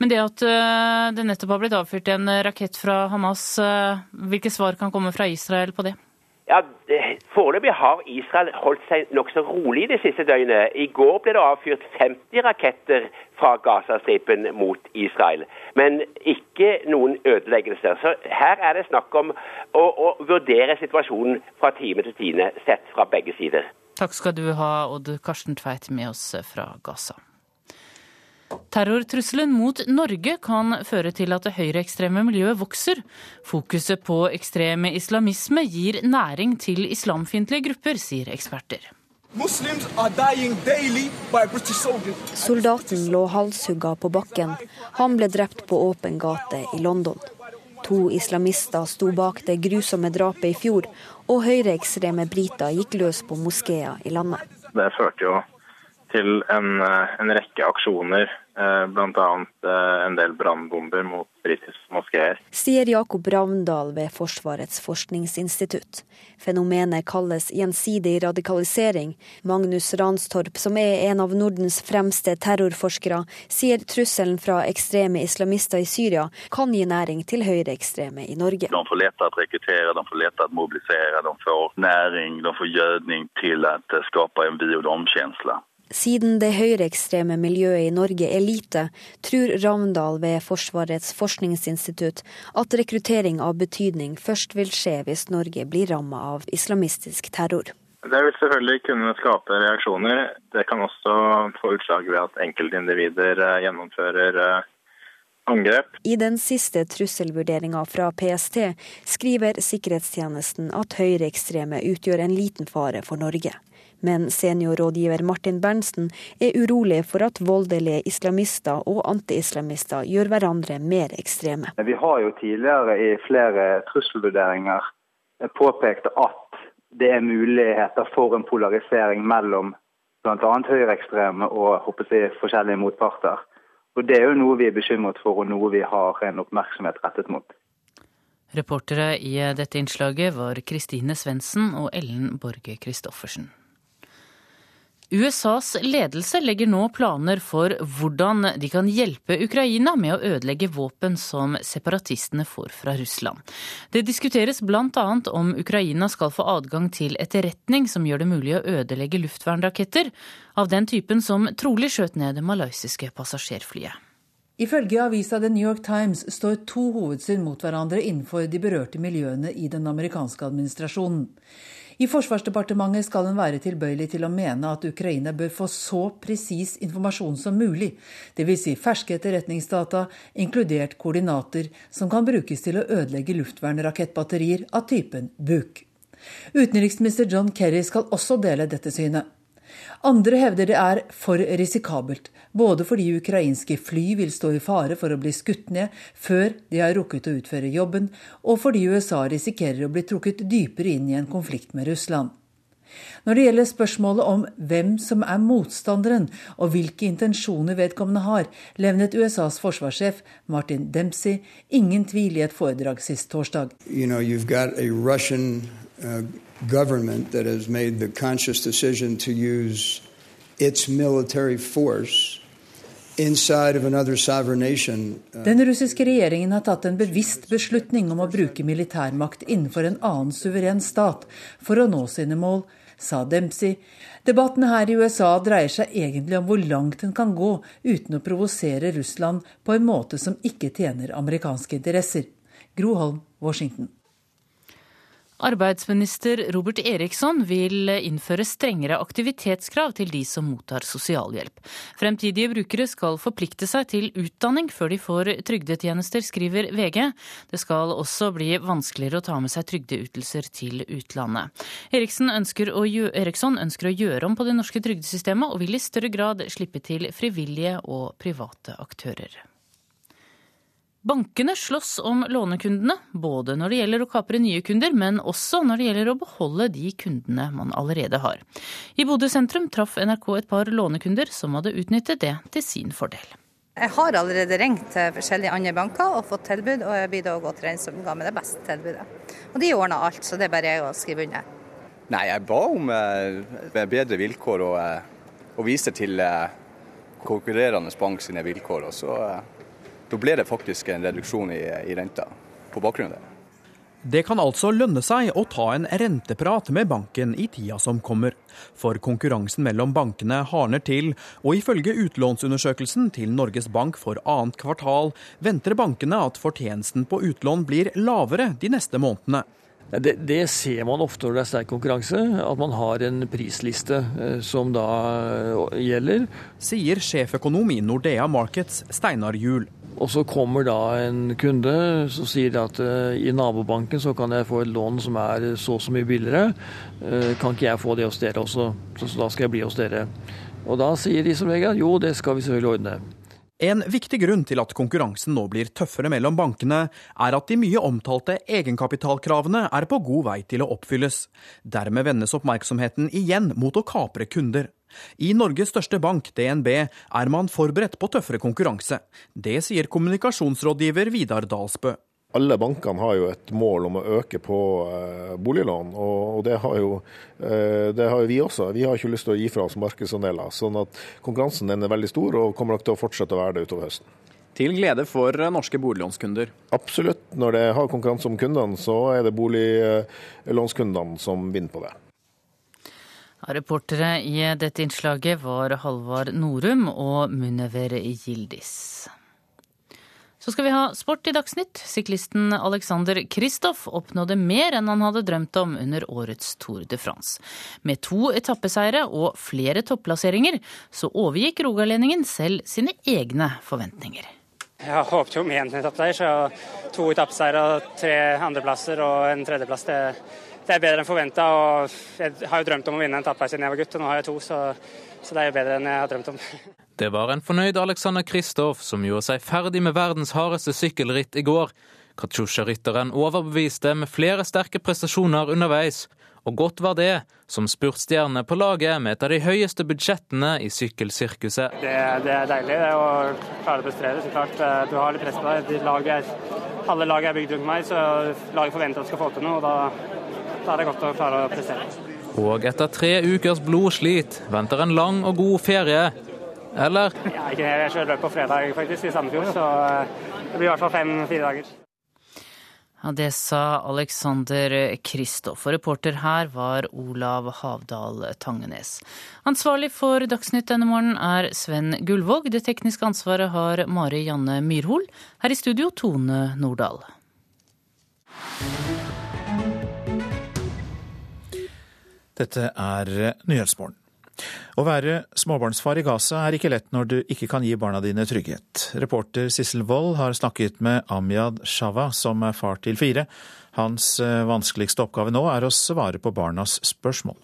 Men det at eh, det nettopp har blitt avfyrt en rakett fra Hamas, eh, hvilke svar kan komme fra Israel på det? Ja, Foreløpig har Israel holdt seg nokså rolig de siste døgnene. I går ble det avfyrt 50 raketter fra Gazastripen mot Israel, men ikke noen ødeleggelser. Så her er det snakk om å, å vurdere situasjonen fra time til time, sett fra begge sider. Takk skal du ha, Odd Karsten Tveit, med oss fra Gaza. Terrortrusselen mot Norge kan føre til at det høyreekstreme miljøet vokser. Fokuset på ekstrem islamisme gir næring til islamfiendtlige grupper, sier eksperter. Soldaten lå halshugga på bakken. Han ble drept på åpen gate i London. To islamister sto bak det grusomme drapet i fjor, og høyreekstreme briter gikk løs på moskeer i landet. Det førte jo til en, eh, en rekke aksjoner, eh, bl.a. Eh, en del brannbomber mot britiske moskeer. Sier Jakob Ravndal ved Forsvarets forskningsinstitutt. Fenomenet kalles gjensidig radikalisering. Magnus Ranstorp, som er en av Nordens fremste terrorforskere, sier trusselen fra ekstreme islamister i Syria kan gi næring til høyreekstreme i Norge. De får lett å rekruttere, de får lett å mobilisere, de får næring, de får gjødning til å skape en vi og. Siden det høyreekstreme miljøet i Norge er lite, tror Ravndal ved Forsvarets forskningsinstitutt at rekruttering av betydning først vil skje hvis Norge blir ramma av islamistisk terror. Det vil selvfølgelig kunne skape reaksjoner. Det kan også få utslag ved at enkeltindivider eh, gjennomfører eh, angrep. I den siste trusselvurderinga fra PST skriver sikkerhetstjenesten at høyreekstreme utgjør en liten fare for Norge. Men seniorrådgiver Martin Berntsen er urolig for at voldelige islamister og antiislamister gjør hverandre mer ekstreme. Vi har jo tidligere i flere trusselvurderinger påpekt at det er muligheter for en polarisering mellom bl.a. høyreekstreme og jeg, forskjellige motparter. Og Det er jo noe vi er bekymret for, og noe vi har en oppmerksomhet rettet mot. Reportere i dette innslaget var Kristine Svendsen og Ellen Borge Christoffersen. USAs ledelse legger nå planer for hvordan de kan hjelpe Ukraina med å ødelegge våpen som separatistene får fra Russland. Det diskuteres bl.a. om Ukraina skal få adgang til etterretning som gjør det mulig å ødelegge luftvernraketter av den typen som trolig skjøt ned det malaysiske passasjerflyet. Ifølge avisa The New York Times står to hovedsyn mot hverandre innenfor de berørte miljøene i den amerikanske administrasjonen. I Forsvarsdepartementet skal en være tilbøyelig til å mene at Ukraina bør få så presis informasjon som mulig, dvs. Si ferske etterretningsdata, inkludert koordinater, som kan brukes til å ødelegge luftvernrakettbatterier av typen Buk. Utenriksminister John Kerry skal også dele dette synet. Andre hevder det er for risikabelt, både fordi ukrainske fly vil stå i fare for å bli skutt ned før de har rukket å utføre jobben, og fordi USA risikerer å bli trukket dypere inn i en konflikt med Russland. Når det gjelder spørsmålet om hvem som er motstanderen og hvilke intensjoner vedkommende har, levnet USAs forsvarssjef Martin Dempsey ingen tvil i et foredrag sist torsdag. You know, government that has made the conscious decision to use its military force. Uh, Den russiske regjeringen har tatt en bevisst beslutning om å bruke militærmakt innenfor en annen suveren stat for å nå sine mål, sa Dempsey. Debattene her i USA dreier seg egentlig om hvor langt en kan gå uten å provosere Russland på en måte som ikke tjener amerikanske interesser. Gro Holm, Washington. Arbeidsminister Robert Eriksson vil innføre strengere aktivitetskrav til de som mottar sosialhjelp. Fremtidige brukere skal forplikte seg til utdanning før de får trygdetjenester, skriver VG. Det skal også bli vanskeligere å ta med seg trygdeytelser til utlandet. Ønsker Eriksson ønsker å gjøre om på det norske trygdesystemet, og vil i større grad slippe til frivillige og private aktører. Bankene slåss om lånekundene, både når det gjelder å kapre nye kunder, men også når det gjelder å beholde de kundene man allerede har. I Bodø sentrum traff NRK et par lånekunder som hadde utnyttet det til sin fordel. Jeg har allerede ringt til forskjellige andre banker og fått tilbud, og jeg blir da gått til den som ga meg det beste tilbudet. Og de ordna alt, så det er bare jeg å skrive under. Nei, jeg ba om eh, bedre vilkår og, eh, og viser til eh, konkurrerende bank sine vilkår. og så da ble det faktisk en reduksjon i, i renta på bakgrunn av det. Det kan altså lønne seg å ta en renteprat med banken i tida som kommer. For konkurransen mellom bankene hardner til, og ifølge utlånsundersøkelsen til Norges Bank for annet kvartal venter bankene at fortjenesten på utlån blir lavere de neste månedene. Det, det, ser man ofte når det er sterk konkurranse, at man har en prisliste eh, som da eh, gjelder. Sier sjeføkonom i Nordea Markets, Steinar Juel. Og så kommer da en kunde som sier at uh, i nabobanken så kan jeg få et lån som er så og så mye billigere. Uh, kan ikke jeg få det hos dere også? Så, så da skal jeg bli hos dere. Og da sier de som regel jo, det skal vi selvfølgelig ordne. En viktig grunn til at konkurransen nå blir tøffere mellom bankene, er at de mye omtalte egenkapitalkravene er på god vei til å oppfylles. Dermed vendes oppmerksomheten igjen mot å kapre kunder. I Norges største bank, DNB, er man forberedt på tøffere konkurranse. Det sier kommunikasjonsrådgiver Vidar Dalsbø alle bankene har jo et mål om å øke på eh, boliglån, og det har, jo, eh, det har jo vi også. Vi har ikke lyst til å gi fra oss markedsandeler. sånn at konkurransen er veldig stor og kommer nok til å fortsette å være det utover høsten. Til glede for norske boliglånskunder? Absolutt. Når det har konkurranse om kundene, så er det boliglånskundene som vinner på det. Reportere i dette innslaget var Halvard Norum og Munever Gildis. Så skal vi ha sport i Dagsnytt. Syklisten Alexander Kristoff oppnådde mer enn han hadde drømt om under årets Tour de France. Med to etappeseire og flere topplasseringer, så overgikk rogalendingen selv sine egne forventninger. Jeg håpet jo om en etappeseier, så to etappeseire og tre andreplasser og en tredjeplass, det, det er bedre enn forventa. Jeg har jo drømt om å vinne en etappe siden jeg var gutt, og nå har jeg to, så, så det er jo bedre enn jeg har drømt om. Det var en fornøyd Alexander Kristoff som gjorde seg ferdig med verdens hardeste sykkelritt i går. Katsjusja-rytteren overbeviste med flere sterke prestasjoner underveis. Og godt var det, som spurtstjerne på laget med et av de høyeste budsjettene i sykkelsirkuset. Det, det er deilig det å klare å prestere, så klart. Eh, du har litt press på deg. Laget, alle lag er bygd rundt meg, så laget forventer at du skal få til noe. og da, da er det godt å klare å prestere. Og etter tre ukers blodslit venter en lang og god ferie eller? Ja, ikke Jeg kjører løp på fredag faktisk i Sandefjord, så eh, det blir i hvert fall fem-fire dager. Ja, Det sa Alexander Kristoff, og reporter her var Olav Havdal Tangenes. Ansvarlig for Dagsnytt denne morgenen er Sven Gullvåg. Det tekniske ansvaret har Mari Janne Myrhol. Her i studio Tone Nordahl. Dette er Nyhetsmorgen. Å være småbarnsfar i Gaza er ikke lett når du ikke kan gi barna dine trygghet. Reporter Sissel Wold har snakket med Amjad Shava, som er far til fire. Hans eh, vanskeligste oppgave nå er å svare på barnas spørsmål.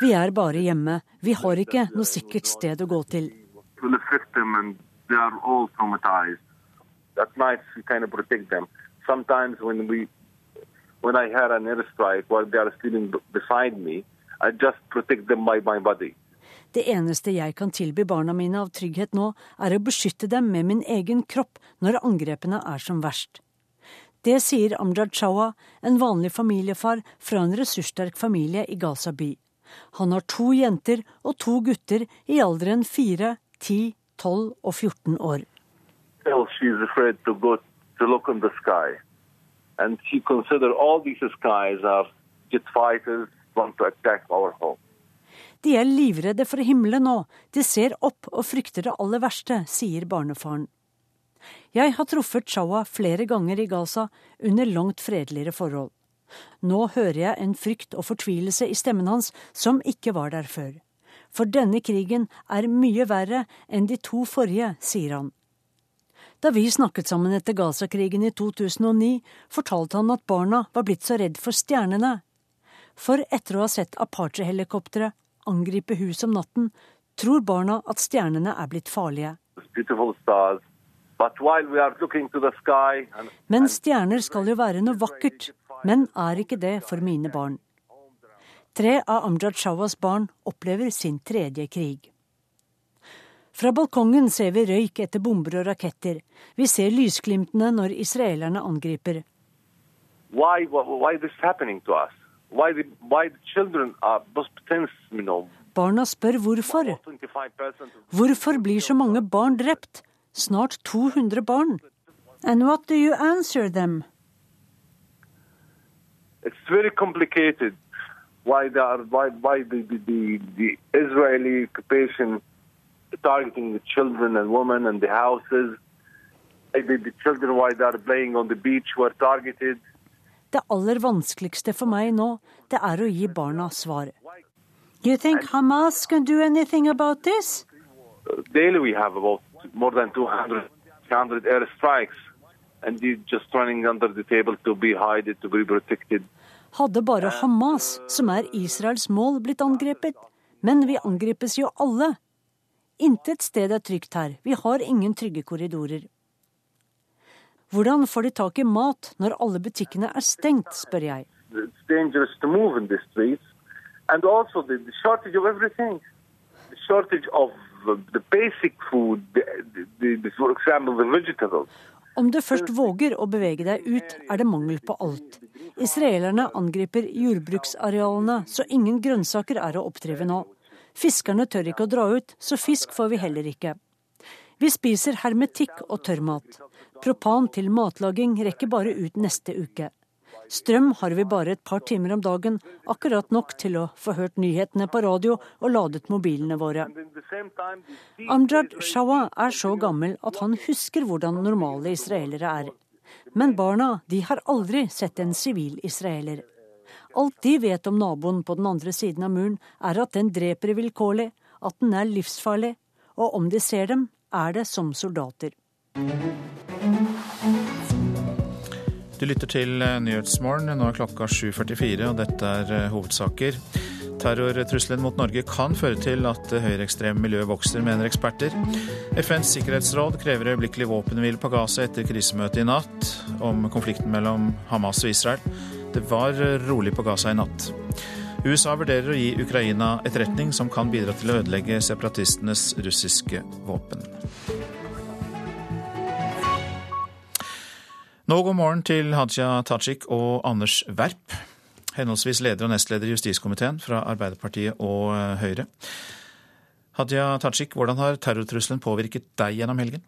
Vi er bare hjemme. Vi har ikke noe sikkert sted å gå til. Sometimes when we when I had an airstrike while they are sitting beside me, I just protect them by my body. Det eneste jeg kan tilby barna mine av trygghet nå, er å beskytte dem med min egen kropp når angrepene er som verst. Det sier Amjad Chawa, en vanlig familiefar fra en ressurssterk familie i Gaza by. Han har to jenter og to gutter i alderen fire, ti, tolv og 14 år. Well, she's afraid to go to look in the sky and she considered all these skies are jet fighters want to attack our home. De er livredde for himmelen nå, de ser opp og frykter det aller verste, sier barnefaren. Jeg har truffet Chawa flere ganger i Gaza under langt fredeligere forhold. Nå hører jeg en frykt og fortvilelse i stemmen hans som ikke var der før. For denne krigen er mye verre enn de to forrige, sier han. Da vi snakket sammen etter Gaza-krigen i 2009, fortalte han at barna var blitt så redd for stjernene. For etter å ha sett Apache-helikoptre angripe hus om natten, tror barna at stjernene er blitt farlige. Men stjerner skal jo være noe vakkert, men er ikke det for mine barn. Tre av Amjad Shawas barn opplever sin tredje krig. Fra balkongen ser vi røyk etter bomber og raketter. Vi ser lysglimtene når israelerne angriper. Why, why why the, why Barna spør hvorfor. Hvorfor blir så mange barn drept? Snart 200 barn. And what do you answer them? It's very complicated why, are, why, why the, the, the Israeli occupation targeting the children and women and the houses. Det aller vanskeligste for meg nå, det er å gi barna svar. You think Hamas can do anything about this? Daily we have about more than 200, 200 airstrikes, and they're just running under the table to be hided, to be protected. Hadde bare Hamas, som er Israels mål, blitt angrepet. Men vi angripes jo alle. Intet sted er trygt her, vi har ingen trygge korridorer. Hvordan får de tak i mat når alle butikkene er stengt, spør jeg. Om du først våger å bevege deg ut, er det mangel på alt. Israelerne angriper jordbruksarealene, så ingen grønnsaker er å oppdrive nå. Fiskerne tør ikke å dra ut, så fisk får vi heller ikke. Vi spiser hermetikk og tørrmat. Propan til matlaging rekker bare ut neste uke. Strøm har vi bare et par timer om dagen, akkurat nok til å få hørt nyhetene på radio og ladet mobilene våre. Amjad Shawa er så gammel at han husker hvordan normale israelere er. Men barna de har aldri sett en sivil israeler. Alt de vet om naboen på den andre siden av muren, er at den dreper vilkårlig, at den er livsfarlig, og om de ser dem, er det som soldater. Du lytter til eh, Nyhetsmorgen. Nå er klokka 7.44, og dette er eh, hovedsaker. Terrortrusselen mot Norge kan føre til at det høyreekstreme miljøet vokser, mener eksperter. FNs sikkerhetsråd krever øyeblikkelig våpenhvile på Gaza etter krisemøtet i natt om konflikten mellom Hamas og Israel. Det var rolig på Gaza i natt. USA vurderer å gi Ukraina etterretning som kan bidra til å ødelegge separatistenes russiske våpen. Nå god morgen til Hadia Tajik og Anders Werp, henholdsvis leder og nestleder i justiskomiteen fra Arbeiderpartiet og eh, Høyre. Hadia Tajik, hvordan har terrortrusselen påvirket deg gjennom helgen?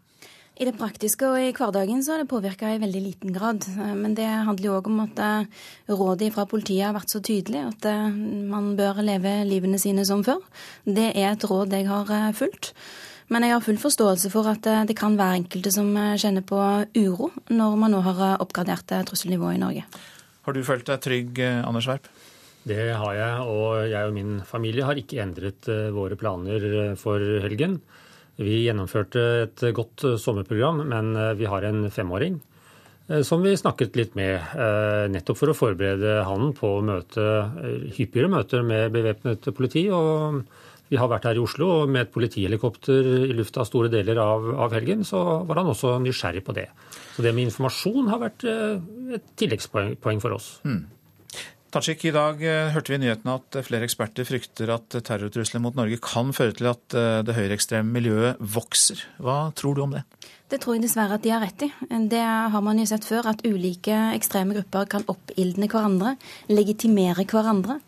I det praktiske og i hverdagen så har det påvirka i veldig liten grad. Eh, men det handler jo òg om at eh, rådet fra politiet har vært så tydelig at man bør leve livene sine som før. Det er et råd jeg har fulgt. Men jeg har full forståelse for at eh, det kan være enkelte som eh, kjenner på uro når man nå har eh, oppgradert trusselnivået i Norge. Har du følt deg trygg, Anders Werp? Det har jeg, og jeg og min familie har ikke endret våre planer for helgen. Vi gjennomførte et godt sommerprogram, men vi har en femåring som vi snakket litt med, nettopp for å forberede han på å møte hyppigere møter med bevæpnet politi. og vi har vært her i Oslo, og med et politihelikopter i lufta store deler av, av, helgen, så var han også nysgjerrig på det. Så det med informasjon har vært eh, et tilleggspoeng for oss. Hmm. Tajik, I dag eh, hørte vi i nyhetene at flere eksperter frykter at terrortrusselen mot Norge kan føre til at eh, det høyreekstreme miljøet vokser. Hva tror du om det? Det tror jeg dessverre at de har rett i. Det har man jo sett før, at ulike ekstreme grupper kan oppildne hverandre, legitimere hverandre.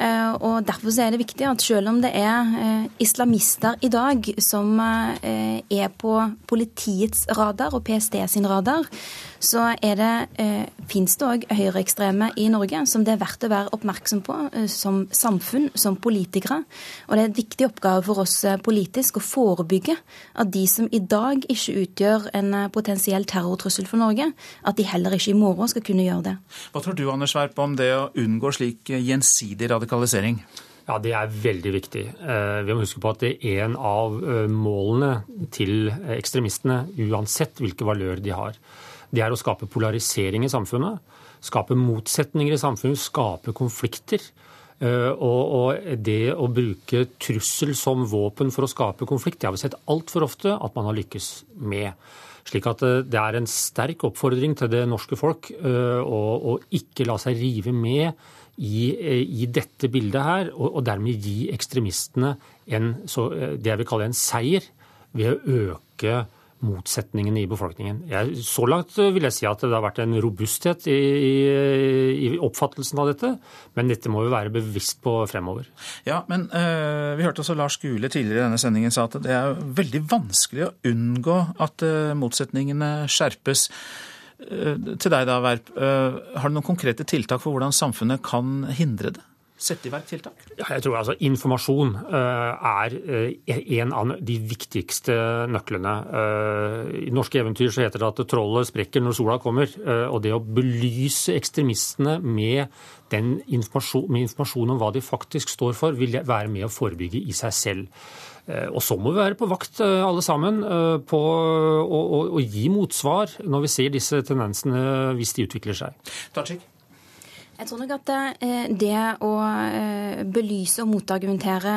Eh, og Derfor er det viktig at selv om det er eh, islamister i dag som eh, er på politiets radar og PST sin radar, så er det, finnes det òg høyreekstreme i Norge som det er verdt å være oppmerksom på som samfunn, som politikere. Og det er en viktig oppgave for oss politisk å forebygge at de som i dag ikke utgjør en potensiell terrortrussel for Norge, at de heller ikke i morgen skal kunne gjøre det. Hva tror du Anders Werp, om det å unngå slik gjensidig radikalisering? Ja, Det er veldig viktig. Eh, vi må huske på at det er en av eh, målene til ekstremistene, uansett hvilke valører de har, det er å skape polarisering i samfunnet. Skape motsetninger i samfunnet, skape konflikter. Eh, og, det å bruke trussel som våpen for å skape konflikt, det har vi sett altfor ofte at man har lykkes med. Slik at det er en sterk oppfordring til det norske folk å ikke la seg rive med i, i dette bildet her, og, dermed gi ekstremistene en, det jeg vil kalle en seier ved å øke motsetningene i befolkningen. Jeg, så langt vil jeg si at det har vært en robusthet i, i, i oppfattelsen av dette, men dette må vi være bevisst på fremover. Ja, men øh, Vi hørte også Lars Gule tidligere i denne sendingen sa at det er veldig vanskelig å unngå at øh, motsetningene skjerpes. Eh, til deg da, Verp. Eh, har du noen konkrete tiltak for hvordan samfunnet kan hindre det? Sette i verk tiltak? Ja, jeg tror altså Informasjon er en av de viktigste nøklene. I norske eventyr så heter det at trollet sprekker når sola kommer. Og det å belyse ekstremistene med, informasjon, med informasjon om hva de faktisk står for, vil være med å forebygge i seg selv. Og så må vi være på vakt alle sammen på å, å, å gi motsvar når vi ser disse tendensene hvis de utvikler seg. Tajik. Jeg tror nok at eh, det å eh, belyse og motargumentere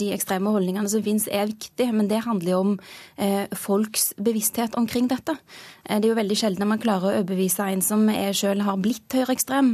de ekstreme holdningene som finnes, er viktig. Men det handler jo om eh, folks bevissthet omkring dette. Det er jo veldig sjelden man klarer å overbevise en som selv har blitt høyreekstrem,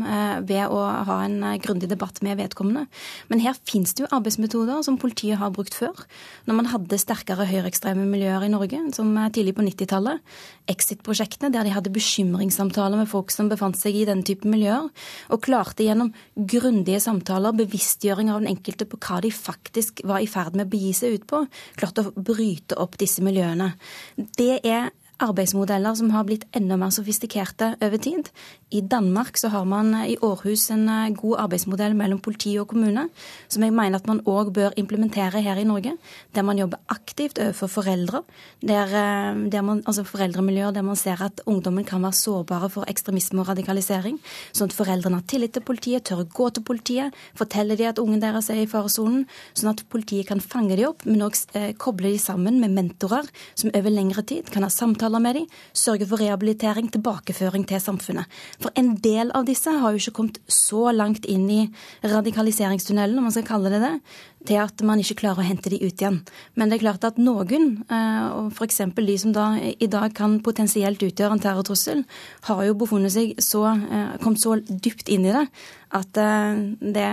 ved å ha en grundig debatt med vedkommende. Men her finnes det jo arbeidsmetoder som politiet har brukt før. Når man hadde sterkere høyreekstreme miljøer i Norge, som tidlig på 90-tallet. Exit-prosjektene, der de hadde bekymringssamtaler med folk som befant seg i denne type miljøer. og klarte gjennom grundige samtaler, bevisstgjøring av den enkelte på hva de faktisk var i ferd med å begi seg ut på, klarte å bryte opp disse miljøene. Det er arbeidsmodeller som har blitt enda mer sofistikerte over tid. I Danmark så har man i Århus en eh, god arbeidsmodell mellom politi og kommune, som jeg mener at man òg bør implementere her i Norge. Der man jobber aktivt overfor foreldre. Der, eh, der man, altså foreldremiljøer der man ser at ungdommen kan være sårbare for ekstremisme og radikalisering. Sånn at foreldrene har tillit til politiet, tør å gå til politiet, forteller de at ungen deres er i faresonen, sånn at politiet kan fange de opp, men òg eh, koble de sammen med mentorer som over lengre tid kan ha samtaler samtaler med dem, sørge for rehabilitering, tilbakeføring til samfunnet. For en del av disse har jo ikke kommet så langt inn i radikaliseringstunnelen, om man skal kalle det det, til at man ikke klarer å hente de ut igjen. Men det er klart at noen, eh, og f.eks. de som da i dag kan potensielt utgjøre en terrortrussel, har jo befunnet seg så, eh, kommet så dypt inn i det at, eh, det,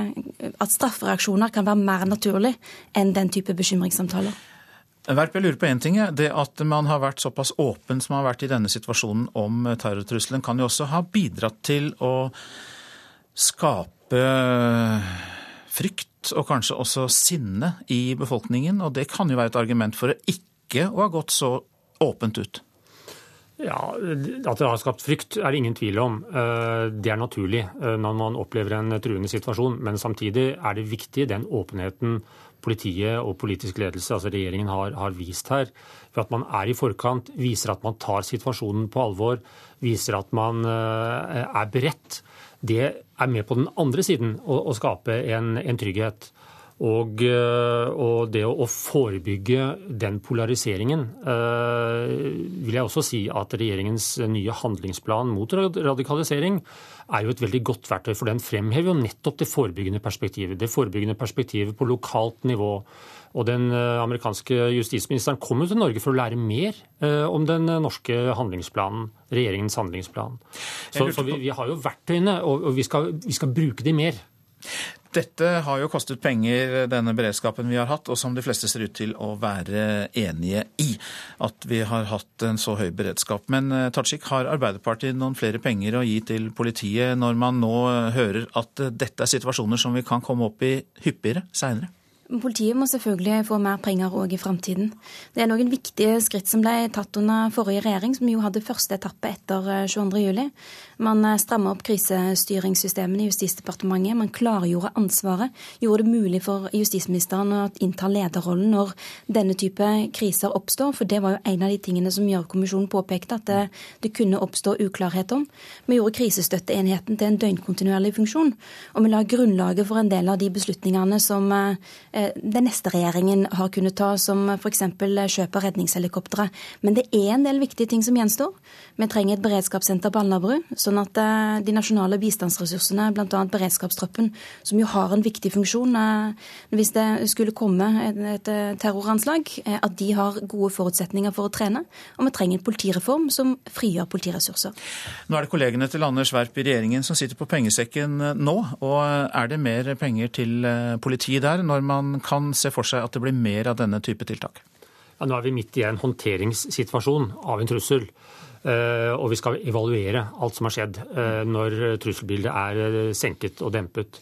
at straffereaksjoner kan være mer naturlig enn den type bekymringssamtaler. Verp, jeg lurer på en ting. Det at man har vært såpass åpen som man har vært i denne situasjonen om terrortrusselen, kan jo også ha bidratt til å skape frykt og kanskje også sinne i befolkningen. Og det kan jo være et argument for å ikke å ha gått så åpent ut. Ja, At det har skapt frykt, er det ingen tvil om. Eh, det er naturlig eh, når man opplever en truende situasjon. Men samtidig er det viktig den åpenheten politiet og politisk ledelse, altså regjeringen, har, har, vist her. For at man er i forkant, viser at man tar situasjonen på alvor, viser at man uh, er beredt. Det er med på den andre siden å, å skape en, en trygghet. Og, eh, og, det å forebygge den polariseringen uh, vil jeg også si at regjeringens nye handlingsplan mot radikalisering er jo et veldig godt verktøy, for den fremhever jo nettopp det forebyggende perspektivet. Det forebyggende perspektivet på lokalt nivå. Og den uh, amerikanske justisministeren kom jo til Norge for å lære mer uh, om den norske handlingsplanen, regjeringens handlingsplan. Så, så vi, vi, har jo verktøyene, og, og vi, skal, vi skal bruke de mer. Dette har jo kostet penger, denne beredskapen vi har hatt, og som de fleste ser ut til å være enige i. At vi har hatt en så høy beredskap. Men eh, Tajik, har Arbeiderpartiet noen flere penger å gi til politiet når man nå hører at dette er situasjoner som vi kan komme opp i hyppigere seinere? Politiet må selvfølgelig få mer penger òg i framtiden. Det er noen viktige skritt som ble tatt under forrige regjering, som jo hadde første etappe etter 22.07. Eh, man eh, stramma opp krisestyringssystemene i Justisdepartementet. Man klargjorde ansvaret. Gjorde det mulig for justisministeren å innta lederrollen når denne type kriser oppstår. For det var jo en av de tingene som Gjørv-kommisjonen påpekte at det, det, kunne oppstå uklarhet om. Vi gjorde krisestøtteenheten til en døgnkontinuerlig funksjon. Og vi la grunnlaget for en del av de beslutningene som eh, den neste regjeringen har kunnet ta, som f.eks. kjøp av redningshelikoptre. Men det er en del viktige ting som gjenstår. Vi trenger et beredskapssenter på Alnabru, sånn at eh, de nasjonale bistandsressursene, bl.a. beredskapstroppen, som jo har en viktig funksjon eh, hvis det skulle komme et terroranslag, at de har gode forutsetninger for å trene. Og vi trenger en politireform som frigjør politiressurser. Nå er det kollegene til Anders Werp i regjeringen som sitter på pengesekken nå. Og er det mer penger til politi der når man kan se for seg at det blir mer av denne type tiltak? Ja, nå er vi midt i en håndteringssituasjon av en trussel. Eh, og vi skal evaluere alt som har skjedd eh, når trusselbildet er eh, senket og dempet.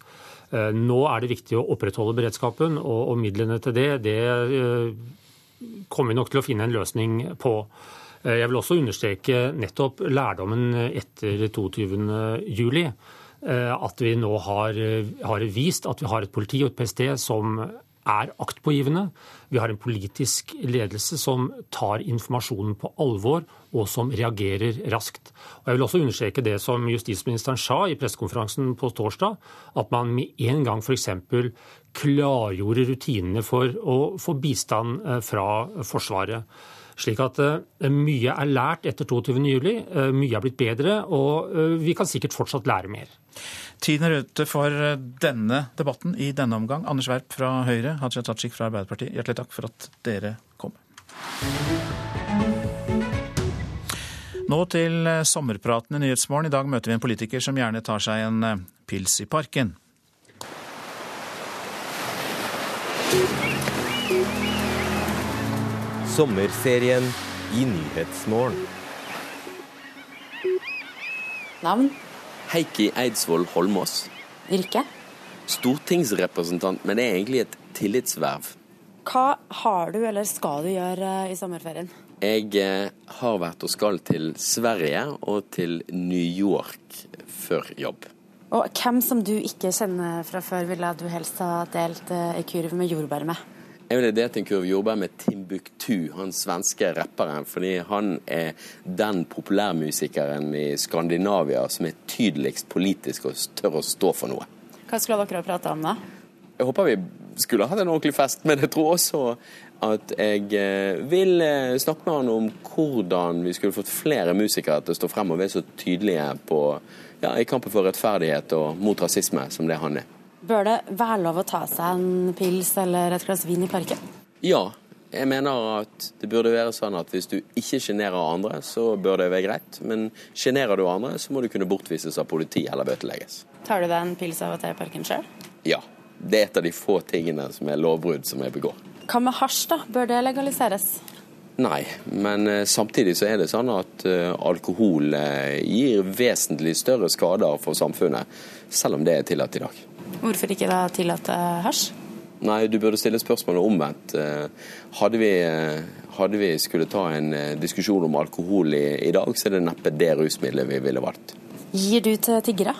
Nå er det viktig å opprettholde beredskapen, og midlene til det, det kommer vi nok til å finne en løsning på. Jeg vil også understreke nettopp lærdommen etter 22.07 at vi nå har, har vist at vi har et politi og et PST som er aktpågivende. Vi har en politisk ledelse som tar informasjonen på alvor, og som reagerer raskt. Og jeg vil også understreke det som justisministeren sa i pressekonferansen på torsdag, at man med en gang f.eks. klargjorde rutinene for å få bistand eh, fra Forsvaret. Slik at mye er lært etter 22.07. Uh, mye er blitt bedre, og vi kan sikkert fortsatt lære mer. Tiden er ute for denne debatten i denne omgang. Anders Werp fra Høyre, Hadia Tajik fra Arbeiderpartiet, hjertelig takk for at dere kom. Nå til sommerpraten i Nyhetsmorgen. I dag møter vi en politiker som gjerne tar seg en pils i parken. Sommerserien i Nyhetsmorgen. Navn? Heikki Eidsvoll Holmås. Yrke? Stortingsrepresentant, men det er egentlig et tillitsverv. Hva har du eller skal du gjøre i sommerferien? Jeg eh, har vært og skal til Sverige og til New York før jobb. Og hvem som du ikke kjenner fra før, ville du helst ha delt ei eh, kurv med jordbær med? Jeg ville delt en kurv jordbær med Timbuktu, han svenske rapperen. Fordi han er den populærmusikeren i Skandinavia som er tydeligst politisk og tør å stå for noe. Hva skulle dere ha prata om da? Jeg håper vi skulle hatt en ordentlig fest, men jeg tror også at jeg eh, vil eh, snakke med han om hvordan vi skulle fått flere musikere til å stå frem og være så tydelige på, ja, i kampen for rettferdighet og mot rasisme som det han er. Bør det være lov å ta seg en pils eller et glass vin i parken? Ja, jeg mener at det burde være sånn at hvis du ikke sjenerer andre, så bør det være greit. Men sjenerer du andre, så må du kunne bortvises av politi eller bøtelegges. Tar du deg en pils av og til i parken sjøl? Ja. Det er et av de få tingene som er lovbrudd som jeg begår. Hva med hasj, da? Bør det legaliseres? Nei, men uh, samtidig så er det sånn at uh, alkohol uh, gir vesentlig større skader for samfunnet, selv om det er tillatt i dag. Hvorfor ikke da tillate hasj? Nei, du burde stille spørsmålet omvendt. Eh, hadde vi, eh, hadde vi skulle ta en eh, diskusjon om alkohol i, i, dag, så er det neppe det rusmiddelet vi ville valgt. Gir du til tiggere?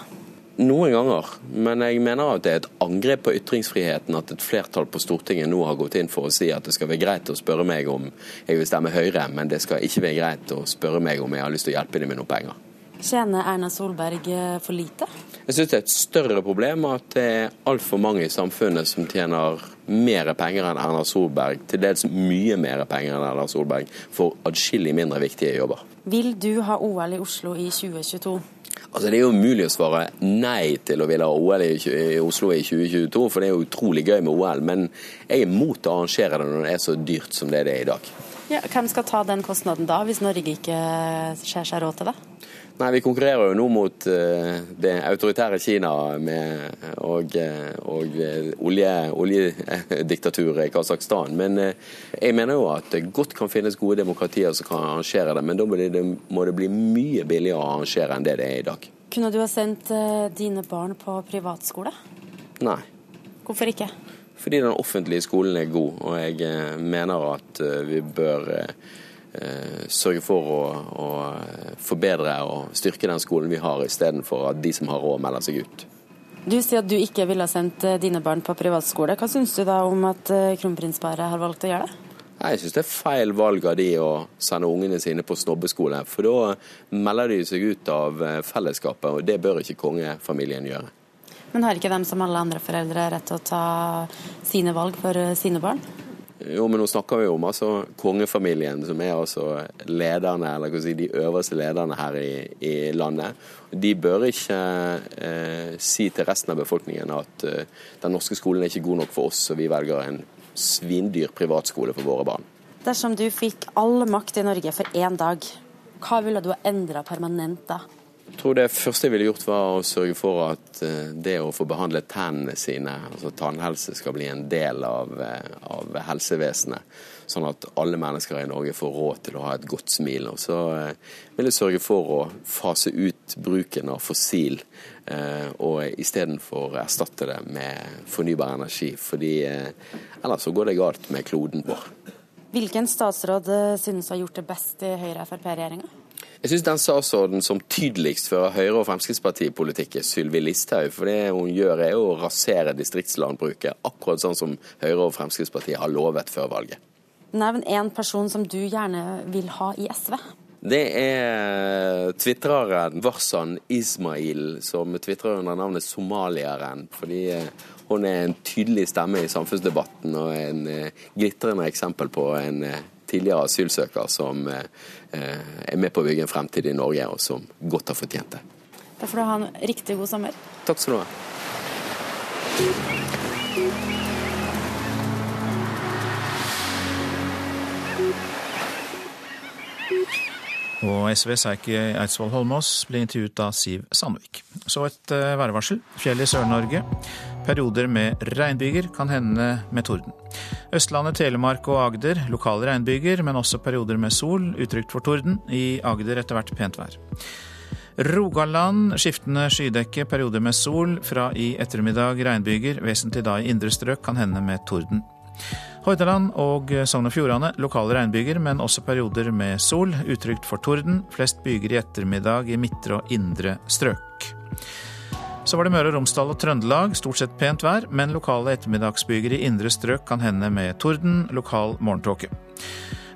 Noen ganger, men jeg mener at det er et angrep på ytringsfriheten at et flertall på Stortinget nå har gått inn for å si at det skal være greit å spørre meg om jeg vil stemme Høyre, men det skal ikke være greit å spørre meg om jeg har lyst til å hjelpe dem med noen penger. Tjener Erna Solberg for lite? Jeg syns det er et større problem at det er altfor mange i samfunnet som tjener mer penger enn Erna Solberg, til dels mye mer penger enn Erna Solberg, for adskillig mindre viktige jobber. Vil du ha OL i Oslo i 2022? Altså Det er jo umulig å svare nei til å ville ha OL i, Oslo i 2022, for det er jo utrolig gøy med OL. Men jeg er mot å arrangere det når det er så dyrt som det er i dag. Ja, hvem skal ta den kostnaden da, hvis Norge ikke ser seg råd til det? Nei, Vi konkurrerer jo nå mot uh, det autoritære Kina med, og, eh, og olje, oljediktaturet i Kasakhstan. Men uh, jeg mener jo at det godt kan finnes gode demokratier som kan arrangere det. Men da må det, må det bli mye billigere å arrangere enn det det er i dag. Kunne du ha sendt uh, dine barn på privatskole? Nei. Hvorfor ikke? Fordi den offentlige skolen er god, og jeg mener at vi bør Eh, sørge for å, å, forbedre og styrke den skolen vi har, istedenfor at de som har råd, melder seg ut. Du sier at du ikke ville ha sendt eh, dine barn på privatskole. Hva syns du da om at eh, kronprinsparet har valgt å gjøre det? Jeg syns det er feil valg av de å sende ungene sine på snobbeskole. For da melder de seg ut av fellesskapet, og det bør ikke kongefamilien gjøre. Men har ikke de som alle andre foreldre rett til å ta sine valg for sine barn? Jo, men nå snakker vi om altså kongefamilien, som er altså lederne, eller si, de øverste lederne her i, i landet. De bør ikke eh, si til resten av befolkningen at eh, den norske skolen er ikke god nok for oss, og vi velger en svindyr privatskole for våre barn. Dersom du fikk all makt i Norge for én dag, hva ville du ha endra permanent da? Jeg tror det første jeg ville gjort, var å sørge for at eh, det å få behandlet tennene sine, altså tannhelse, skal bli en del av, eh, av, helsevesenet. Sånn at alle mennesker i Norge får råd til å ha et godt smil. Og så eh, vil jeg sørge for å fase ut bruken av fossil, og istedenfor erstatte det med fornybar energi. Fordi ellers så går det galt med kloden vår. Hvilken statsråd synes å har gjort det best i Høyre-Frp-regjeringa? Jeg syns den statsråden som tydeligst fører Høyre- og Fremskrittspartipolitikk, er Sylvi Listhaug. For det hun gjør, er å rasere distriktslandbruket, akkurat sånn som Høyre og Fremskrittspartiet har lovet før valget. Nevn én person som du gjerne vil ha i SV. Det er tvitreren Warsan Ismail, som tvitrer under navnet somalieren. Fordi eh, hun er en tydelig stemme i samfunnsdebatten og en eh, glitrende eksempel på en eh, tidligere asylsøker som er med på å bygge en fremtid i Norge, og som godt har fortjent det. Da får du ha en riktig god sommer. Takk skal du ha. Og SVs Eiki Eidsvoll Holmås ble intervjuet av Siv Sandvik. Så et uh, værvarsel. Fjell i Sør-Norge. Perioder med regnbyger, kan hende med torden. Østlandet, Telemark og Agder lokale regnbyger, men også perioder med sol, utrygt for torden. I Agder etter hvert pent vær. Rogaland skiftende skydekke, perioder med sol. Fra i ettermiddag regnbyger, vesentlig da i indre strøk, kan hende med torden. Hordaland og Sogn og Fjordane lokale regnbyger, men også perioder med sol. Utrygt for torden. Flest byger i ettermiddag i midtre og indre strøk. Så var det Møre og Romsdal og Trøndelag. Stort sett pent vær, men lokale ettermiddagsbyger i indre strøk kan hende med torden. Lokal morgentåke.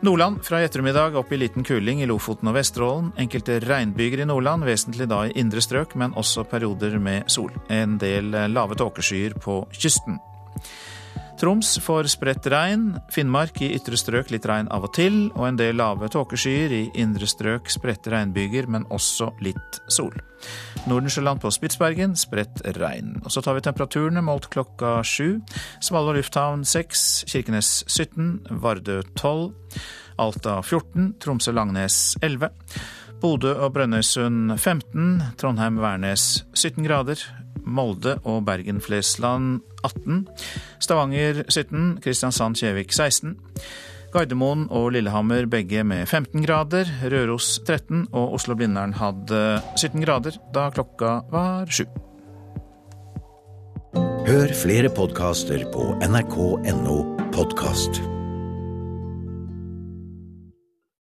Nordland fra i ettermiddag opp i liten kuling i Lofoten og Vesterålen. Enkelte regnbyger i Nordland, vesentlig da i indre strøk, men også perioder med sol. En del lave tåkeskyer på kysten. Troms får spredt regn. Finnmark i ytre strøk litt regn av og til, og en del lave tåkeskyer. I indre strøk spredte regnbyger, men også litt sol. Nordensjøland på Spitsbergen spredt regn. Og Så tar vi temperaturene målt klokka sju. Svalbard lufthavn seks, Kirkenes 17, Vardø 12, Alta 14, Tromsø-Langnes 11. Bodø og Brønnøysund 15, Trondheim-Værnes 17 grader, Molde og Bergen-Flesland 18. Stavanger 17. Kristiansand-Kjevik 16. Gardermoen og Lillehammer begge med 15 grader. Røros 13 og Oslo-Blindern hadde 17 grader da klokka var sju. Hør flere podkaster på nrk.no podkast.